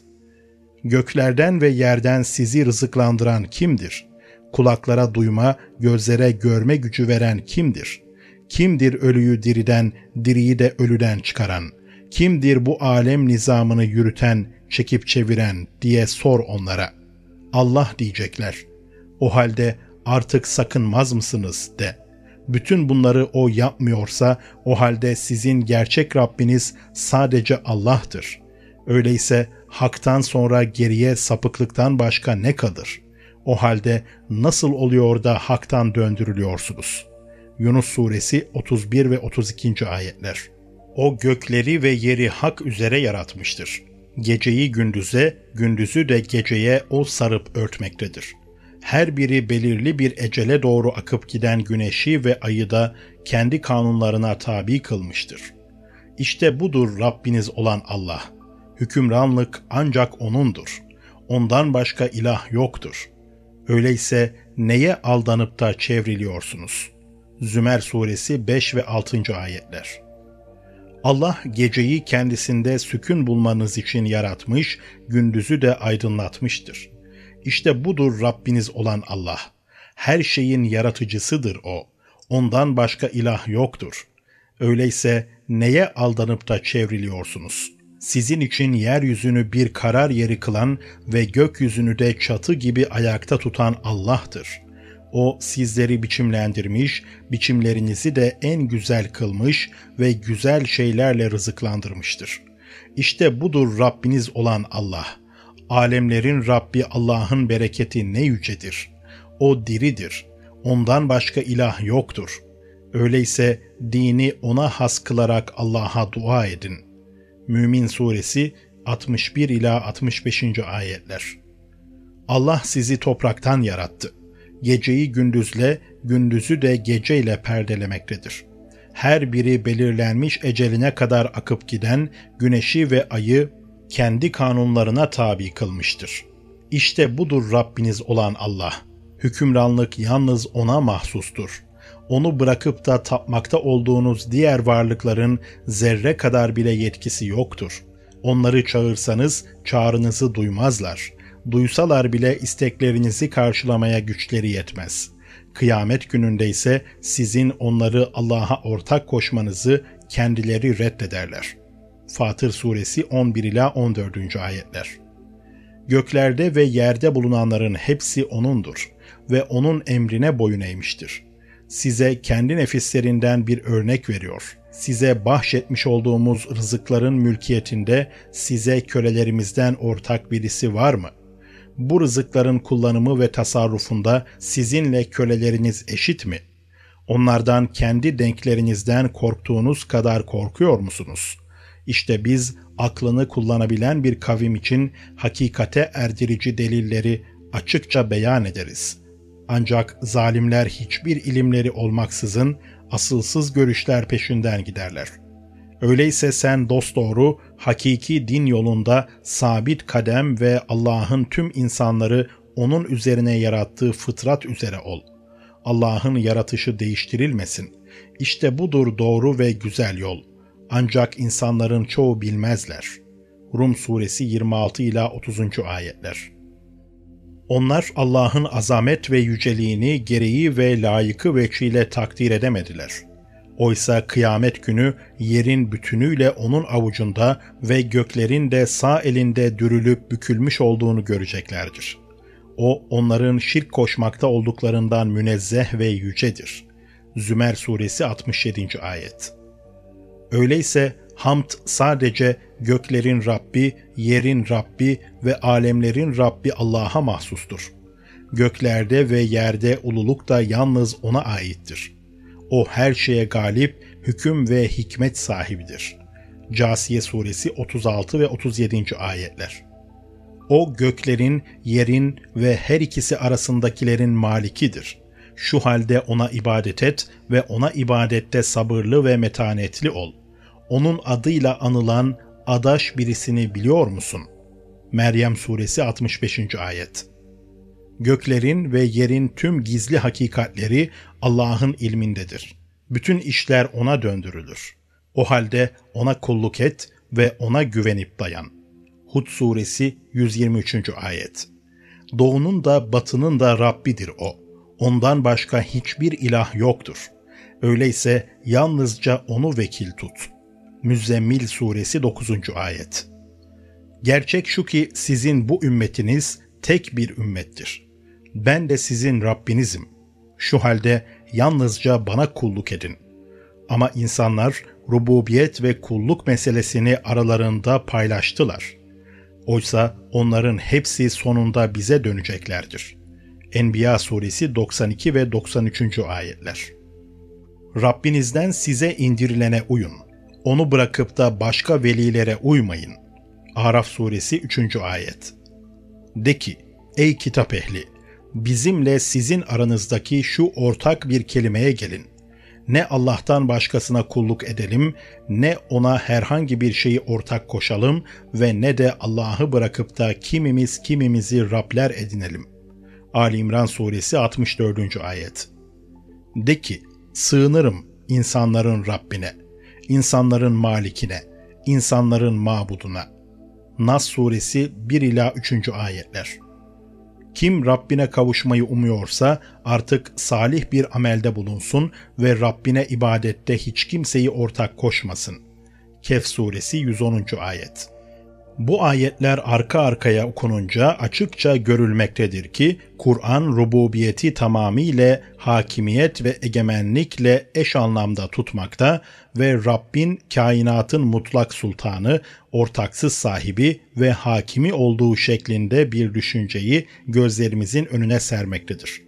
Göklerden ve yerden sizi rızıklandıran kimdir? Kulaklara duyma, gözlere görme gücü veren kimdir?'' Kimdir ölüyü diriden, diriyi de ölüden çıkaran? Kimdir bu alem nizamını yürüten, çekip çeviren diye sor onlara. Allah diyecekler. O halde artık sakınmaz mısınız de. Bütün bunları o yapmıyorsa o halde sizin gerçek Rabbiniz sadece Allah'tır. Öyleyse haktan sonra geriye sapıklıktan başka ne kalır? O halde nasıl oluyor da haktan döndürülüyorsunuz?'' Yunus suresi 31 ve 32. ayetler. O gökleri ve yeri hak üzere yaratmıştır. Geceyi gündüze, gündüzü de geceye o sarıp örtmektedir. Her biri belirli bir ecele doğru akıp giden güneşi ve ayı da kendi kanunlarına tabi kılmıştır. İşte budur Rabbiniz olan Allah. Hükümranlık ancak O'nundur. Ondan başka ilah yoktur. Öyleyse neye aldanıp da çevriliyorsunuz?'' Zümer suresi 5 ve 6. ayetler. Allah geceyi kendisinde sükun bulmanız için yaratmış, gündüzü de aydınlatmıştır. İşte budur Rabbiniz olan Allah. Her şeyin yaratıcısıdır O. Ondan başka ilah yoktur. Öyleyse neye aldanıp da çevriliyorsunuz? Sizin için yeryüzünü bir karar yeri kılan ve gökyüzünü de çatı gibi ayakta tutan Allah'tır.'' O sizleri biçimlendirmiş, biçimlerinizi de en güzel kılmış ve güzel şeylerle rızıklandırmıştır. İşte budur Rabbiniz olan Allah. Alemlerin Rabbi Allah'ın bereketi ne yücedir. O diridir. Ondan başka ilah yoktur. Öyleyse dini ona has kılarak Allah'a dua edin. Mümin Suresi 61 ila 65. ayetler. Allah sizi topraktan yarattı geceyi gündüzle, gündüzü de geceyle perdelemektedir. Her biri belirlenmiş eceline kadar akıp giden güneşi ve ayı kendi kanunlarına tabi kılmıştır. İşte budur Rabbiniz olan Allah. Hükümranlık yalnız O'na mahsustur. Onu bırakıp da tapmakta olduğunuz diğer varlıkların zerre kadar bile yetkisi yoktur. Onları çağırsanız çağrınızı duymazlar. Duysalar bile isteklerinizi karşılamaya güçleri yetmez. Kıyamet gününde ise sizin onları Allah'a ortak koşmanızı kendileri reddederler. Fatır Suresi 11 ila 14. ayetler. Göklerde ve yerde bulunanların hepsi O'nundur ve O'nun emrine boyun eğmiştir. Size kendi nefislerinden bir örnek veriyor. Size bahşetmiş olduğumuz rızıkların mülkiyetinde size kölelerimizden ortak birisi var mı? Bu rızıkların kullanımı ve tasarrufunda sizinle köleleriniz eşit mi? Onlardan kendi denklerinizden korktuğunuz kadar korkuyor musunuz? İşte biz aklını kullanabilen bir kavim için hakikate erdirici delilleri açıkça beyan ederiz. Ancak zalimler hiçbir ilimleri olmaksızın asılsız görüşler peşinden giderler. Öyleyse sen dosdoğru, hakiki din yolunda sabit kadem ve Allah'ın tüm insanları onun üzerine yarattığı fıtrat üzere ol. Allah'ın yaratışı değiştirilmesin. İşte budur doğru ve güzel yol. Ancak insanların çoğu bilmezler. Rum suresi 26 ila 30. ayetler. Onlar Allah'ın azamet ve yüceliğini gereği ve layıkı veçiyle takdir edemediler. Oysa kıyamet günü yerin bütünüyle onun avucunda ve göklerin de sağ elinde dürülüp bükülmüş olduğunu göreceklerdir. O onların şirk koşmakta olduklarından münezzeh ve yücedir. Zümer suresi 67. ayet. Öyleyse hamd sadece göklerin Rabbi, yerin Rabbi ve alemlerin Rabbi Allah'a mahsustur. Göklerde ve yerde ululuk da yalnız O'na aittir. O her şeye galip, hüküm ve hikmet sahibidir. Casiye suresi 36 ve 37. ayetler. O göklerin, yerin ve her ikisi arasındakilerin malikidir. Şu halde ona ibadet et ve ona ibadette sabırlı ve metanetli ol onun adıyla anılan adaş birisini biliyor musun? Meryem Suresi 65. Ayet Göklerin ve yerin tüm gizli hakikatleri Allah'ın ilmindedir. Bütün işler O'na döndürülür. O halde O'na kulluk et ve O'na güvenip dayan. Hud Suresi 123. Ayet Doğunun da batının da Rabbidir O. Ondan başka hiçbir ilah yoktur. Öyleyse yalnızca O'nu vekil tut.'' Müzzemmil Suresi 9. Ayet Gerçek şu ki sizin bu ümmetiniz tek bir ümmettir. Ben de sizin Rabbinizim. Şu halde yalnızca bana kulluk edin. Ama insanlar rububiyet ve kulluk meselesini aralarında paylaştılar. Oysa onların hepsi sonunda bize döneceklerdir. Enbiya suresi 92 ve 93. ayetler. Rabbinizden size indirilene uyun.'' Onu bırakıp da başka velilere uymayın. Araf suresi 3. ayet. De ki, ey kitap ehli, bizimle sizin aranızdaki şu ortak bir kelimeye gelin. Ne Allah'tan başkasına kulluk edelim, ne ona herhangi bir şeyi ortak koşalım ve ne de Allah'ı bırakıp da kimimiz kimimizi Rabler edinelim. Ali İmran suresi 64. ayet. De ki, sığınırım insanların Rabbine insanların malikine, insanların mabuduna. Nas suresi 1 ila 3. ayetler. Kim Rabbine kavuşmayı umuyorsa artık salih bir amelde bulunsun ve Rabbine ibadette hiç kimseyi ortak koşmasın. Kehf suresi 110. ayet. Bu ayetler arka arkaya okununca açıkça görülmektedir ki Kur'an rububiyeti tamamıyla hakimiyet ve egemenlikle eş anlamda tutmakta ve Rabbin kainatın mutlak sultanı, ortaksız sahibi ve hakimi olduğu şeklinde bir düşünceyi gözlerimizin önüne sermektedir.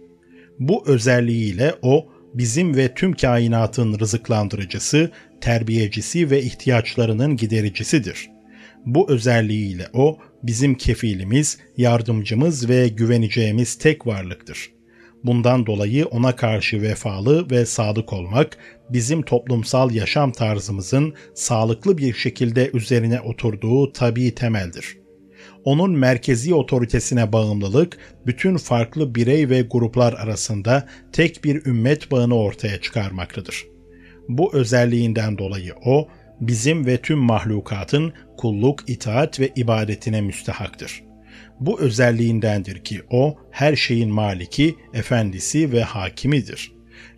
Bu özelliğiyle o bizim ve tüm kainatın rızıklandırıcısı, terbiyecisi ve ihtiyaçlarının gidericisidir.'' Bu özelliğiyle o bizim kefilimiz, yardımcımız ve güveneceğimiz tek varlıktır. Bundan dolayı ona karşı vefalı ve sadık olmak bizim toplumsal yaşam tarzımızın sağlıklı bir şekilde üzerine oturduğu tabii temeldir. Onun merkezi otoritesine bağımlılık bütün farklı birey ve gruplar arasında tek bir ümmet bağını ortaya çıkarmaktadır. Bu özelliğinden dolayı o bizim ve tüm mahlukatın kulluk, itaat ve ibadetine müstehaktır. Bu özelliğindendir ki o her şeyin maliki, efendisi ve hakimidir.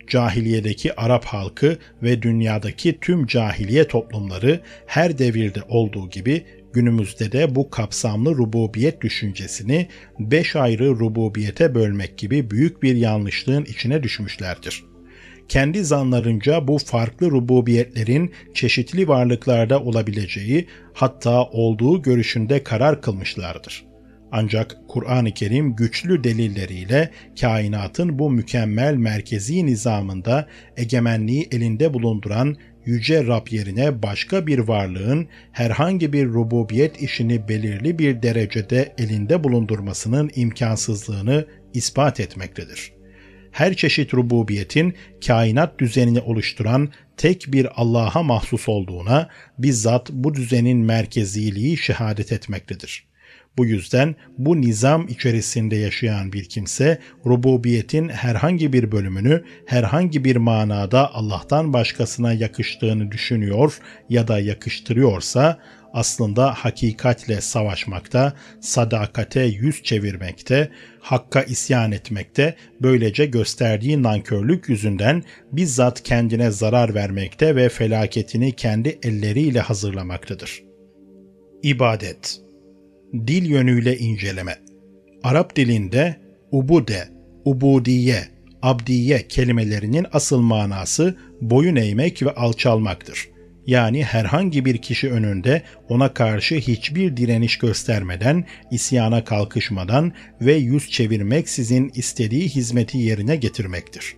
Cahiliyedeki Arap halkı ve dünyadaki tüm cahiliye toplumları her devirde olduğu gibi günümüzde de bu kapsamlı rububiyet düşüncesini beş ayrı rububiyete bölmek gibi büyük bir yanlışlığın içine düşmüşlerdir. Kendi zanlarınca bu farklı rububiyetlerin çeşitli varlıklarda olabileceği hatta olduğu görüşünde karar kılmışlardır. Ancak Kur'an-ı Kerim güçlü delilleriyle kainatın bu mükemmel merkezi nizamında egemenliği elinde bulunduran yüce Rab yerine başka bir varlığın herhangi bir rububiyet işini belirli bir derecede elinde bulundurmasının imkansızlığını ispat etmektedir. Her çeşit rububiyetin kainat düzenini oluşturan tek bir Allah'a mahsus olduğuna bizzat bu düzenin merkeziliği şehadet etmektedir. Bu yüzden bu nizam içerisinde yaşayan bir kimse rububiyetin herhangi bir bölümünü herhangi bir manada Allah'tan başkasına yakıştığını düşünüyor ya da yakıştırıyorsa aslında hakikatle savaşmakta, sadakate yüz çevirmekte, hakka isyan etmekte, böylece gösterdiği nankörlük yüzünden bizzat kendine zarar vermekte ve felaketini kendi elleriyle hazırlamaktadır. İbadet dil yönüyle inceleme. Arap dilinde ubude, ubudiye, abdiye kelimelerinin asıl manası boyun eğmek ve alçalmaktır. Yani herhangi bir kişi önünde ona karşı hiçbir direniş göstermeden, isyana kalkışmadan ve yüz çevirmek sizin istediği hizmeti yerine getirmektir.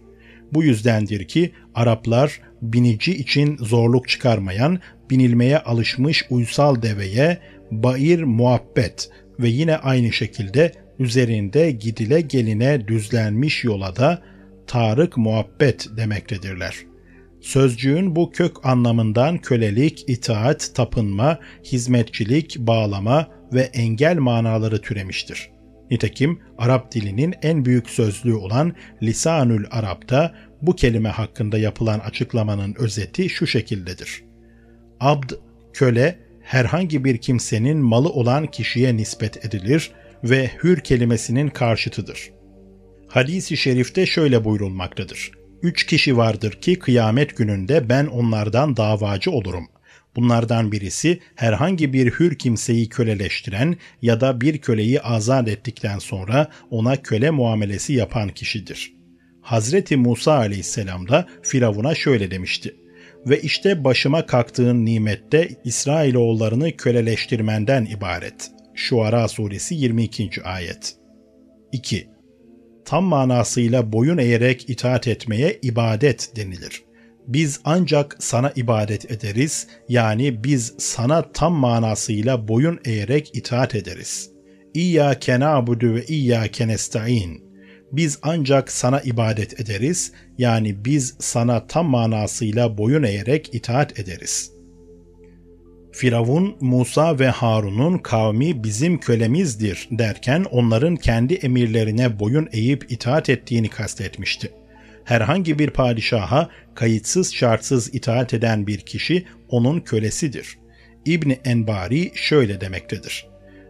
Bu yüzdendir ki Araplar binici için zorluk çıkarmayan, binilmeye alışmış uysal deveye Bair muhabbet ve yine aynı şekilde üzerinde gidile geline düzlenmiş yola da Tarık muhabbet demektedirler. Sözcüğün bu kök anlamından kölelik, itaat, tapınma, hizmetçilik, bağlama ve engel manaları türemiştir. Nitekim Arap dilinin en büyük sözlüğü olan Lisanül Arap'ta bu kelime hakkında yapılan açıklamanın özeti şu şekildedir. Abd, köle, herhangi bir kimsenin malı olan kişiye nispet edilir ve hür kelimesinin karşıtıdır. Hadis-i şerifte şöyle buyurulmaktadır. Üç kişi vardır ki kıyamet gününde ben onlardan davacı olurum. Bunlardan birisi herhangi bir hür kimseyi köleleştiren ya da bir köleyi azat ettikten sonra ona köle muamelesi yapan kişidir. Hazreti Musa aleyhisselam da Firavun'a şöyle demişti ve işte başıma kalktığın nimette İsrailoğullarını köleleştirmenden ibaret. Şuara suresi 22. ayet. 2. Tam manasıyla boyun eğerek itaat etmeye ibadet denilir. Biz ancak sana ibadet ederiz, yani biz sana tam manasıyla boyun eğerek itaat ederiz. İyyâke na'budu ve iyyâke nesta'in biz ancak sana ibadet ederiz, yani biz sana tam manasıyla boyun eğerek itaat ederiz. Firavun, Musa ve Harun'un kavmi bizim kölemizdir derken onların kendi emirlerine boyun eğip itaat ettiğini kastetmişti. Herhangi bir padişaha kayıtsız şartsız itaat eden bir kişi onun kölesidir. İbni Enbari şöyle demektedir.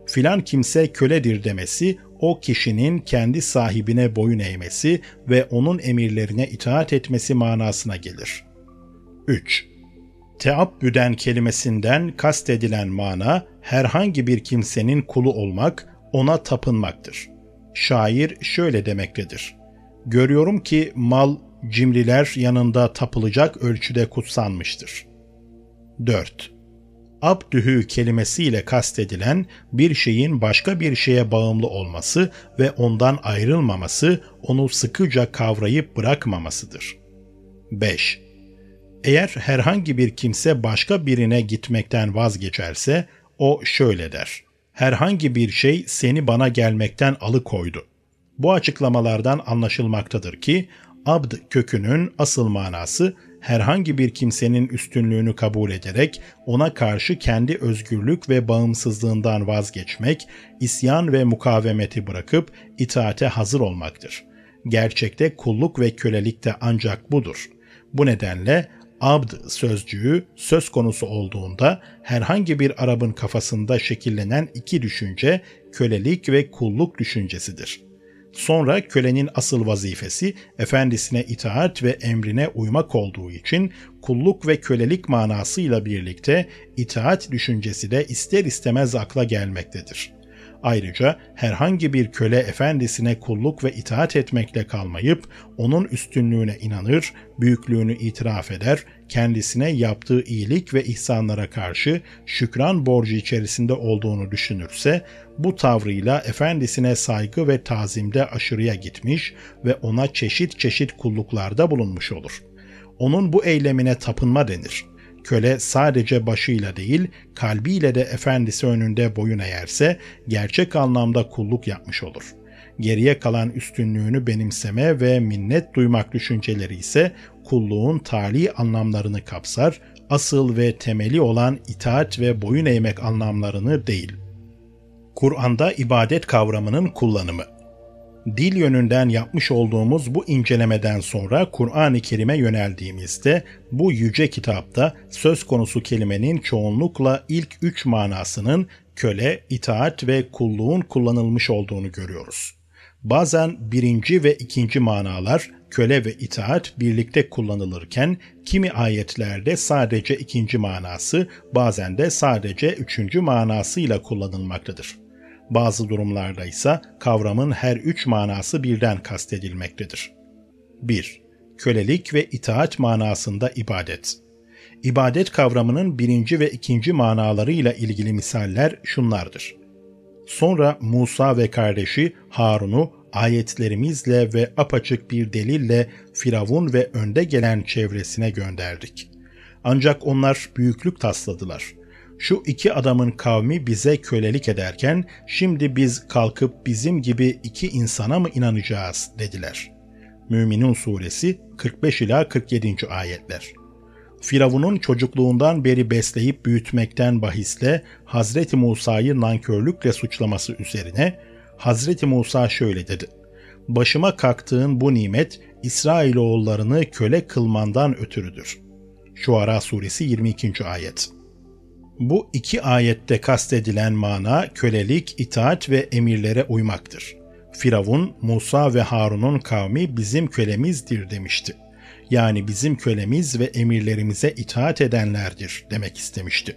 Filan kimse köledir demesi o kişinin kendi sahibine boyun eğmesi ve onun emirlerine itaat etmesi manasına gelir. 3. Teabbüden kelimesinden kastedilen mana herhangi bir kimsenin kulu olmak, ona tapınmaktır. Şair şöyle demektedir. Görüyorum ki mal cimriler yanında tapılacak ölçüde kutsanmıştır. 4 abdühü kelimesiyle kastedilen bir şeyin başka bir şeye bağımlı olması ve ondan ayrılmaması, onu sıkıca kavrayıp bırakmamasıdır. 5. Eğer herhangi bir kimse başka birine gitmekten vazgeçerse, o şöyle der. Herhangi bir şey seni bana gelmekten alıkoydu. Bu açıklamalardan anlaşılmaktadır ki, abd kökünün asıl manası herhangi bir kimsenin üstünlüğünü kabul ederek ona karşı kendi özgürlük ve bağımsızlığından vazgeçmek, isyan ve mukavemeti bırakıp itaate hazır olmaktır. Gerçekte kulluk ve kölelik de ancak budur. Bu nedenle abd sözcüğü söz konusu olduğunda herhangi bir Arap'ın kafasında şekillenen iki düşünce kölelik ve kulluk düşüncesidir. Sonra kölenin asıl vazifesi efendisine itaat ve emrine uymak olduğu için kulluk ve kölelik manasıyla birlikte itaat düşüncesi de ister istemez akla gelmektedir. Ayrıca herhangi bir köle efendisine kulluk ve itaat etmekle kalmayıp onun üstünlüğüne inanır, büyüklüğünü itiraf eder, kendisine yaptığı iyilik ve ihsanlara karşı şükran borcu içerisinde olduğunu düşünürse, bu tavrıyla efendisine saygı ve tazimde aşırıya gitmiş ve ona çeşit çeşit kulluklarda bulunmuş olur. Onun bu eylemine tapınma denir. Köle sadece başıyla değil, kalbiyle de efendisi önünde boyun eğerse gerçek anlamda kulluk yapmış olur. Geriye kalan üstünlüğünü benimseme ve minnet duymak düşünceleri ise kulluğun tali anlamlarını kapsar, asıl ve temeli olan itaat ve boyun eğmek anlamlarını değil. Kur'an'da ibadet kavramının kullanımı dil yönünden yapmış olduğumuz bu incelemeden sonra Kur'an-ı Kerim'e yöneldiğimizde bu yüce kitapta söz konusu kelimenin çoğunlukla ilk üç manasının köle, itaat ve kulluğun kullanılmış olduğunu görüyoruz. Bazen birinci ve ikinci manalar köle ve itaat birlikte kullanılırken kimi ayetlerde sadece ikinci manası bazen de sadece üçüncü manasıyla kullanılmaktadır. Bazı durumlarda ise kavramın her üç manası birden kastedilmektedir. 1. Kölelik ve itaat manasında ibadet. İbadet kavramının birinci ve ikinci manalarıyla ilgili misaller şunlardır. Sonra Musa ve kardeşi Harun'u ayetlerimizle ve apaçık bir delille Firavun ve önde gelen çevresine gönderdik. Ancak onlar büyüklük tasladılar şu iki adamın kavmi bize kölelik ederken şimdi biz kalkıp bizim gibi iki insana mı inanacağız dediler. Müminun suresi 45 ila 47. ayetler. Firavun'un çocukluğundan beri besleyip büyütmekten bahisle Hazreti Musa'yı nankörlükle suçlaması üzerine Hazreti Musa şöyle dedi. Başıma kalktığın bu nimet İsrailoğullarını köle kılmandan ötürüdür. Şuara suresi 22. ayet. Bu iki ayette kastedilen mana kölelik, itaat ve emirlere uymaktır. Firavun, Musa ve Harun'un kavmi bizim kölemizdir demişti. Yani bizim kölemiz ve emirlerimize itaat edenlerdir demek istemişti.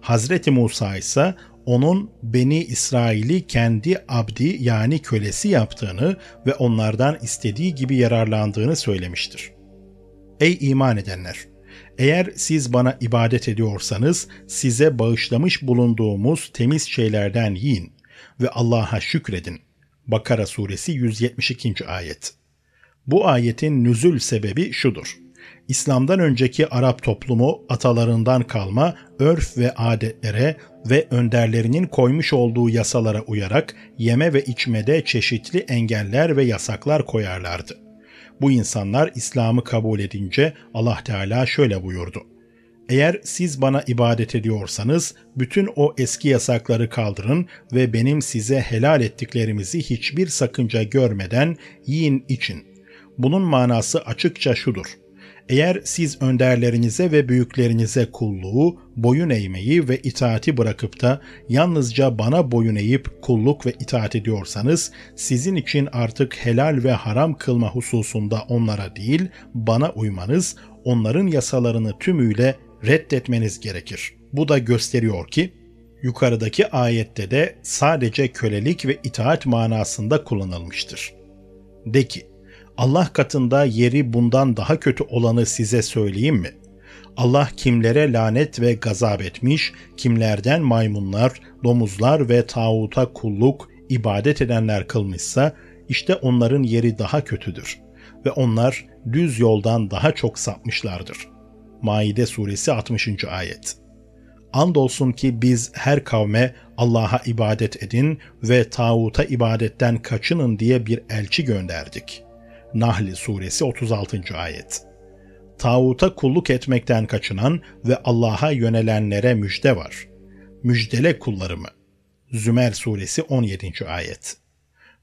Hazreti Musa ise onun Beni İsrail'i kendi abdi yani kölesi yaptığını ve onlardan istediği gibi yararlandığını söylemiştir. Ey iman edenler! Eğer siz bana ibadet ediyorsanız size bağışlamış bulunduğumuz temiz şeylerden yiyin ve Allah'a şükredin. Bakara suresi 172. ayet. Bu ayetin nüzül sebebi şudur. İslam'dan önceki Arap toplumu atalarından kalma örf ve adetlere ve önderlerinin koymuş olduğu yasalara uyarak yeme ve içmede çeşitli engeller ve yasaklar koyarlardı. Bu insanlar İslam'ı kabul edince Allah Teala şöyle buyurdu. Eğer siz bana ibadet ediyorsanız bütün o eski yasakları kaldırın ve benim size helal ettiklerimizi hiçbir sakınca görmeden yiyin için. Bunun manası açıkça şudur. Eğer siz önderlerinize ve büyüklerinize kulluğu, boyun eğmeyi ve itaati bırakıp da yalnızca bana boyun eğip kulluk ve itaat ediyorsanız sizin için artık helal ve haram kılma hususunda onlara değil bana uymanız, onların yasalarını tümüyle reddetmeniz gerekir. Bu da gösteriyor ki yukarıdaki ayette de sadece kölelik ve itaat manasında kullanılmıştır. De ki, Allah katında yeri bundan daha kötü olanı size söyleyeyim mi? Allah kimlere lanet ve gazap etmiş, kimlerden maymunlar, domuzlar ve tağuta kulluk, ibadet edenler kılmışsa, işte onların yeri daha kötüdür ve onlar düz yoldan daha çok sapmışlardır. Maide suresi 60. ayet. Andolsun ki biz her kavme Allah'a ibadet edin ve tağuta ibadetten kaçının diye bir elçi gönderdik. Nahl suresi 36. ayet. Tağuta kulluk etmekten kaçınan ve Allah'a yönelenlere müjde var. Müjdele kullarımı. Zümer suresi 17. ayet.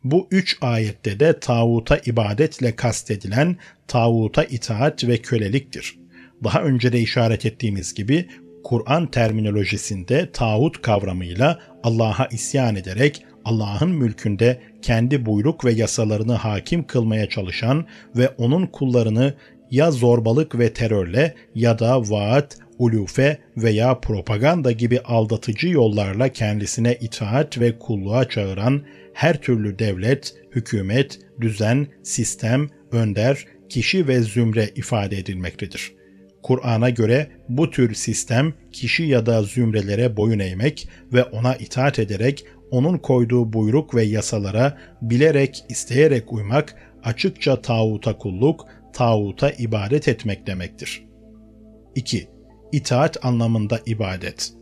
Bu üç ayette de tağuta ibadetle kastedilen tağuta itaat ve köleliktir. Daha önce de işaret ettiğimiz gibi Kur'an terminolojisinde tağut kavramıyla Allah'a isyan ederek Allah'ın mülkünde kendi buyruk ve yasalarını hakim kılmaya çalışan ve onun kullarını ya zorbalık ve terörle ya da vaat, ulufe veya propaganda gibi aldatıcı yollarla kendisine itaat ve kulluğa çağıran her türlü devlet, hükümet, düzen, sistem, önder, kişi ve zümre ifade edilmektedir. Kur'an'a göre bu tür sistem kişi ya da zümrelere boyun eğmek ve ona itaat ederek onun koyduğu buyruk ve yasalara bilerek, isteyerek uymak açıkça tağuta kulluk, tağuta ibadet etmek demektir. 2. İtaat anlamında ibadet.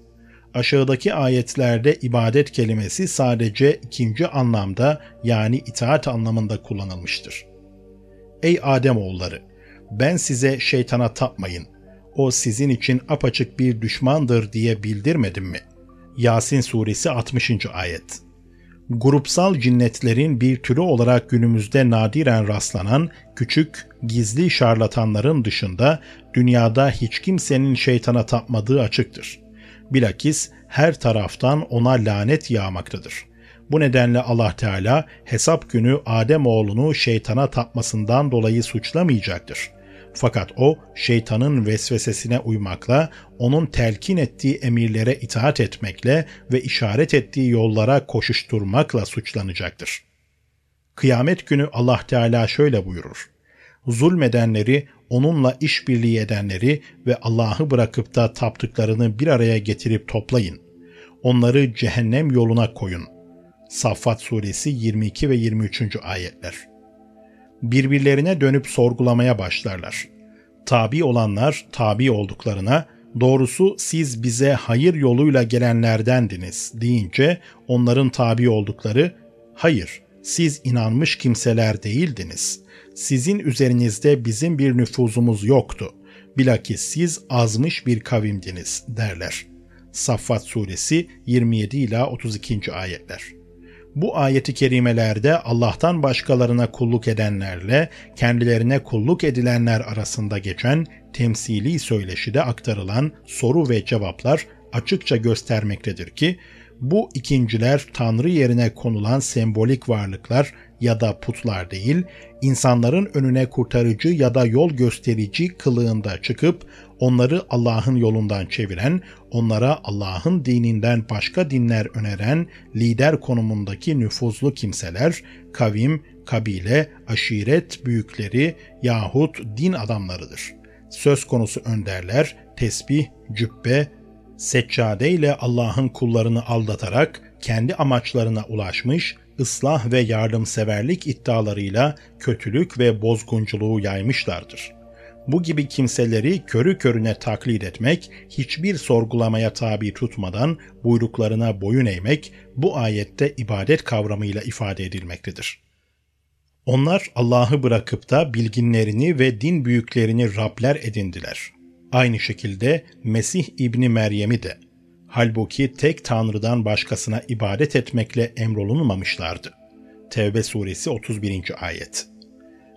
Aşağıdaki ayetlerde ibadet kelimesi sadece ikinci anlamda yani itaat anlamında kullanılmıştır. Ey Adem oğulları, ben size şeytana tapmayın. O sizin için apaçık bir düşmandır diye bildirmedim mi? Yasin suresi 60. ayet. Grupsal cinnetlerin bir türü olarak günümüzde nadiren rastlanan küçük, gizli şarlatanların dışında dünyada hiç kimsenin şeytana tapmadığı açıktır. Bilakis her taraftan ona lanet yağmaktadır. Bu nedenle Allah Teala hesap günü Adem oğlunu şeytana tapmasından dolayı suçlamayacaktır. Fakat o şeytanın vesvesesine uymakla, onun telkin ettiği emirlere itaat etmekle ve işaret ettiği yollara koşuşturmakla suçlanacaktır. Kıyamet günü Allah Teala şöyle buyurur. Zulmedenleri, onunla işbirliği edenleri ve Allah'ı bırakıp da taptıklarını bir araya getirip toplayın. Onları cehennem yoluna koyun. Saffat suresi 22 ve 23. ayetler birbirlerine dönüp sorgulamaya başlarlar. Tabi olanlar tabi olduklarına, doğrusu siz bize hayır yoluyla gelenlerdendiniz deyince onların tabi oldukları, hayır siz inanmış kimseler değildiniz. Sizin üzerinizde bizim bir nüfuzumuz yoktu. Bilakis siz azmış bir kavimdiniz derler. Saffat suresi 27 ila 32. ayetler. Bu ayeti kerimelerde Allah'tan başkalarına kulluk edenlerle kendilerine kulluk edilenler arasında geçen temsili söyleşide aktarılan soru ve cevaplar açıkça göstermektedir ki bu ikinciler Tanrı yerine konulan sembolik varlıklar ya da putlar değil, insanların önüne kurtarıcı ya da yol gösterici kılığında çıkıp onları Allah'ın yolundan çeviren, onlara Allah'ın dininden başka dinler öneren lider konumundaki nüfuzlu kimseler, kavim, kabile, aşiret büyükleri yahut din adamlarıdır. Söz konusu önderler, tesbih, cübbe, seccade ile Allah'ın kullarını aldatarak kendi amaçlarına ulaşmış, ıslah ve yardımseverlik iddialarıyla kötülük ve bozgunculuğu yaymışlardır. Bu gibi kimseleri körü körüne taklit etmek, hiçbir sorgulamaya tabi tutmadan buyruklarına boyun eğmek bu ayette ibadet kavramıyla ifade edilmektedir. Onlar Allah'ı bırakıp da bilginlerini ve din büyüklerini Rabler edindiler. Aynı şekilde Mesih İbni Meryem'i de Halbuki tek Tanrı'dan başkasına ibadet etmekle emrolunmamışlardı. Tevbe suresi 31. ayet.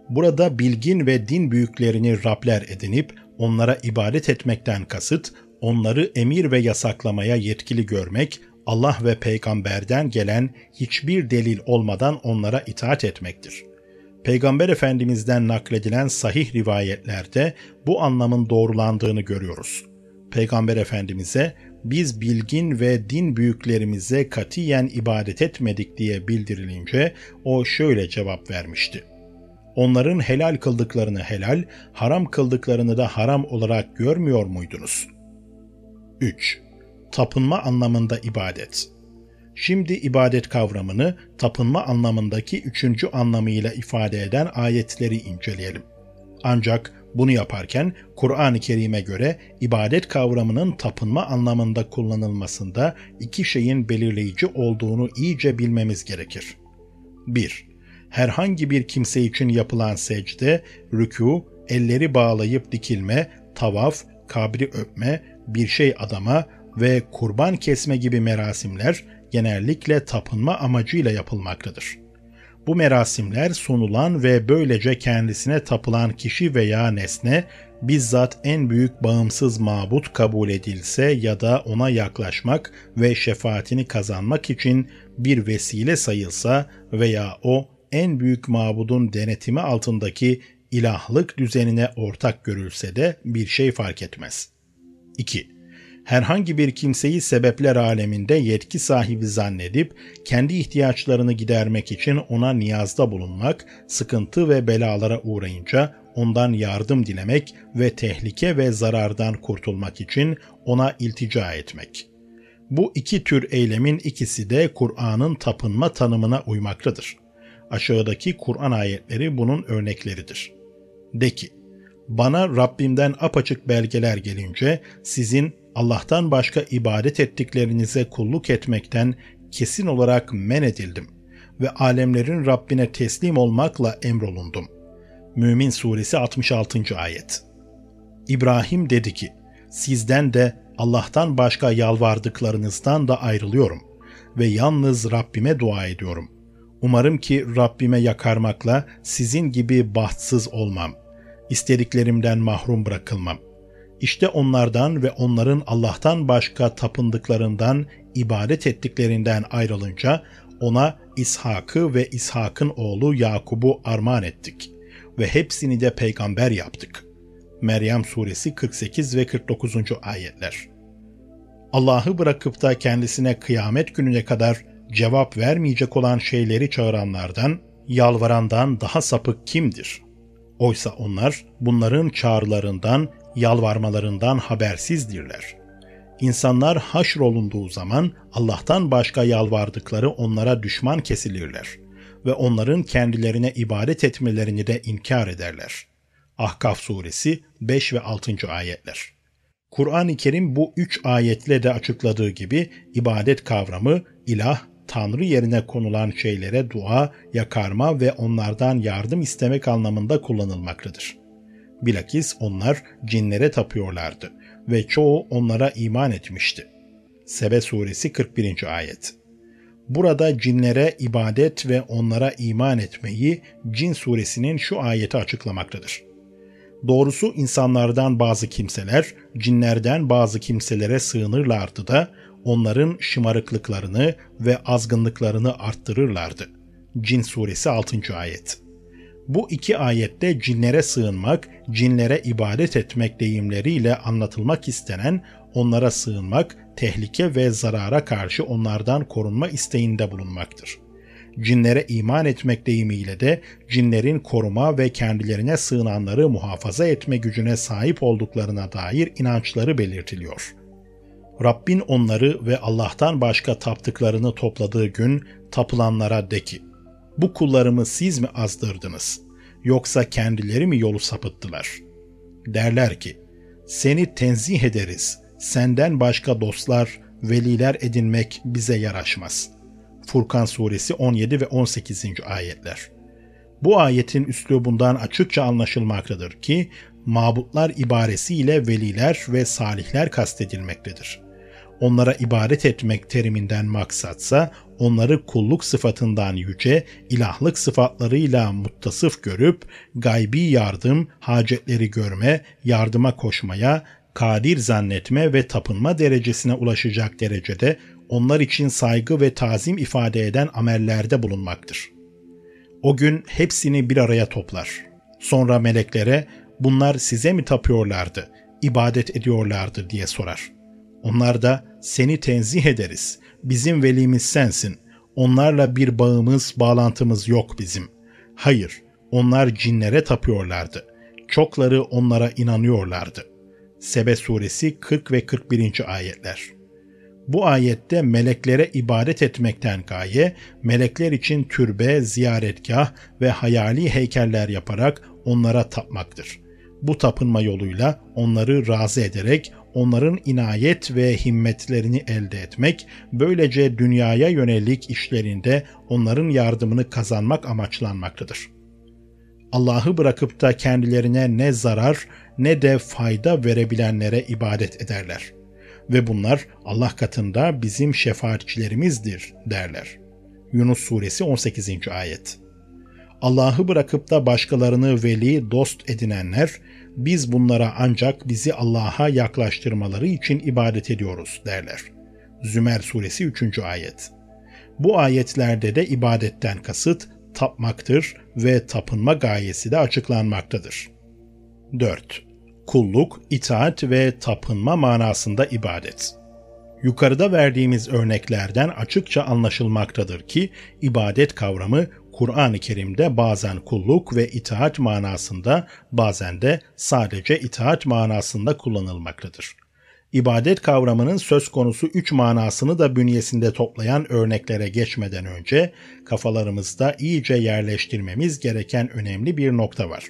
Burada bilgin ve din büyüklerini Rabler edinip onlara ibadet etmekten kasıt, onları emir ve yasaklamaya yetkili görmek, Allah ve peygamberden gelen hiçbir delil olmadan onlara itaat etmektir. Peygamber Efendimiz'den nakledilen sahih rivayetlerde bu anlamın doğrulandığını görüyoruz. Peygamber Efendimiz'e biz bilgin ve din büyüklerimize katiyen ibadet etmedik diye bildirilince o şöyle cevap vermişti. Onların helal kıldıklarını helal, haram kıldıklarını da haram olarak görmüyor muydunuz? 3. Tapınma anlamında ibadet. Şimdi ibadet kavramını tapınma anlamındaki üçüncü anlamıyla ifade eden ayetleri inceleyelim. Ancak bunu yaparken Kur'an-ı Kerim'e göre ibadet kavramının tapınma anlamında kullanılmasında iki şeyin belirleyici olduğunu iyice bilmemiz gerekir. 1. Herhangi bir kimse için yapılan secde, rükû, elleri bağlayıp dikilme, tavaf, kabri öpme, bir şey adama ve kurban kesme gibi merasimler genellikle tapınma amacıyla yapılmaktadır. Bu merasimler sunulan ve böylece kendisine tapılan kişi veya nesne bizzat en büyük bağımsız mabut kabul edilse ya da ona yaklaşmak ve şefaatini kazanmak için bir vesile sayılsa veya o en büyük mabudun denetimi altındaki ilahlık düzenine ortak görülse de bir şey fark etmez. 2 herhangi bir kimseyi sebepler aleminde yetki sahibi zannedip kendi ihtiyaçlarını gidermek için ona niyazda bulunmak, sıkıntı ve belalara uğrayınca ondan yardım dilemek ve tehlike ve zarardan kurtulmak için ona iltica etmek. Bu iki tür eylemin ikisi de Kur'an'ın tapınma tanımına uymaktadır. Aşağıdaki Kur'an ayetleri bunun örnekleridir. De ki, bana Rabbimden apaçık belgeler gelince sizin Allah'tan başka ibadet ettiklerinize kulluk etmekten kesin olarak men edildim ve alemlerin Rabbine teslim olmakla emrolundum. Mümin Suresi 66. Ayet İbrahim dedi ki, sizden de Allah'tan başka yalvardıklarınızdan da ayrılıyorum ve yalnız Rabbime dua ediyorum. Umarım ki Rabbime yakarmakla sizin gibi bahtsız olmam. İstediklerimden mahrum bırakılmam.'' İşte onlardan ve onların Allah'tan başka tapındıklarından, ibadet ettiklerinden ayrılınca ona İshak'ı ve İshak'ın oğlu Yakub'u armağan ettik ve hepsini de peygamber yaptık. Meryem suresi 48 ve 49. ayetler. Allah'ı bırakıp da kendisine kıyamet gününe kadar cevap vermeyecek olan şeyleri çağıranlardan, yalvarandan daha sapık kimdir? Oysa onlar bunların çağrılarından yalvarmalarından habersizdirler. İnsanlar haşrolunduğu zaman Allah'tan başka yalvardıkları onlara düşman kesilirler ve onların kendilerine ibadet etmelerini de inkar ederler. Ahkaf suresi 5 ve 6. ayetler. Kur'an-ı Kerim bu üç ayetle de açıkladığı gibi ibadet kavramı ilah, Tanrı yerine konulan şeylere dua, yakarma ve onlardan yardım istemek anlamında kullanılmaktadır. Bilakis onlar cinlere tapıyorlardı ve çoğu onlara iman etmişti. Sebe suresi 41. ayet. Burada cinlere ibadet ve onlara iman etmeyi Cin suresinin şu ayeti açıklamaktadır. Doğrusu insanlardan bazı kimseler cinlerden bazı kimselere sığınırlardı da onların şımarıklıklarını ve azgınlıklarını arttırırlardı. Cin suresi 6. ayet. Bu iki ayette cinlere sığınmak, cinlere ibadet etmek deyimleriyle anlatılmak istenen onlara sığınmak, tehlike ve zarara karşı onlardan korunma isteğinde bulunmaktır. Cinlere iman etmek deyimiyle de cinlerin koruma ve kendilerine sığınanları muhafaza etme gücüne sahip olduklarına dair inançları belirtiliyor. Rabbin onları ve Allah'tan başka taptıklarını topladığı gün tapılanlara de ki, bu kullarımı siz mi azdırdınız? Yoksa kendileri mi yolu sapıttılar? Derler ki, seni tenzih ederiz. Senden başka dostlar, veliler edinmek bize yaraşmaz. Furkan suresi 17 ve 18. ayetler. Bu ayetin üslubundan açıkça anlaşılmaktadır ki, mabutlar ibaresiyle veliler ve salihler kastedilmektedir onlara ibadet etmek teriminden maksatsa onları kulluk sıfatından yüce, ilahlık sıfatlarıyla muttasıf görüp gaybi yardım, hacetleri görme, yardıma koşmaya, kadir zannetme ve tapınma derecesine ulaşacak derecede onlar için saygı ve tazim ifade eden amellerde bulunmaktır. O gün hepsini bir araya toplar. Sonra meleklere bunlar size mi tapıyorlardı, ibadet ediyorlardı diye sorar.'' Onlar da seni tenzih ederiz. Bizim velimiz sensin. Onlarla bir bağımız, bağlantımız yok bizim. Hayır, onlar cinlere tapıyorlardı. Çokları onlara inanıyorlardı. Sebe suresi 40 ve 41. ayetler. Bu ayette meleklere ibadet etmekten gaye, melekler için türbe, ziyaretgah ve hayali heykeller yaparak onlara tapmaktır. Bu tapınma yoluyla onları razı ederek onların inayet ve himmetlerini elde etmek, böylece dünyaya yönelik işlerinde onların yardımını kazanmak amaçlanmaktadır. Allah'ı bırakıp da kendilerine ne zarar ne de fayda verebilenlere ibadet ederler. Ve bunlar Allah katında bizim şefaatçilerimizdir derler. Yunus suresi 18. ayet. Allah'ı bırakıp da başkalarını veli, dost edinenler, biz bunlara ancak bizi Allah'a yaklaştırmaları için ibadet ediyoruz derler. Zümer suresi 3. ayet. Bu ayetlerde de ibadetten kasıt tapmaktır ve tapınma gayesi de açıklanmaktadır. 4. Kulluk, itaat ve tapınma manasında ibadet. Yukarıda verdiğimiz örneklerden açıkça anlaşılmaktadır ki ibadet kavramı Kur'an-ı Kerim'de bazen kulluk ve itaat manasında bazen de sadece itaat manasında kullanılmaktadır. İbadet kavramının söz konusu üç manasını da bünyesinde toplayan örneklere geçmeden önce kafalarımızda iyice yerleştirmemiz gereken önemli bir nokta var.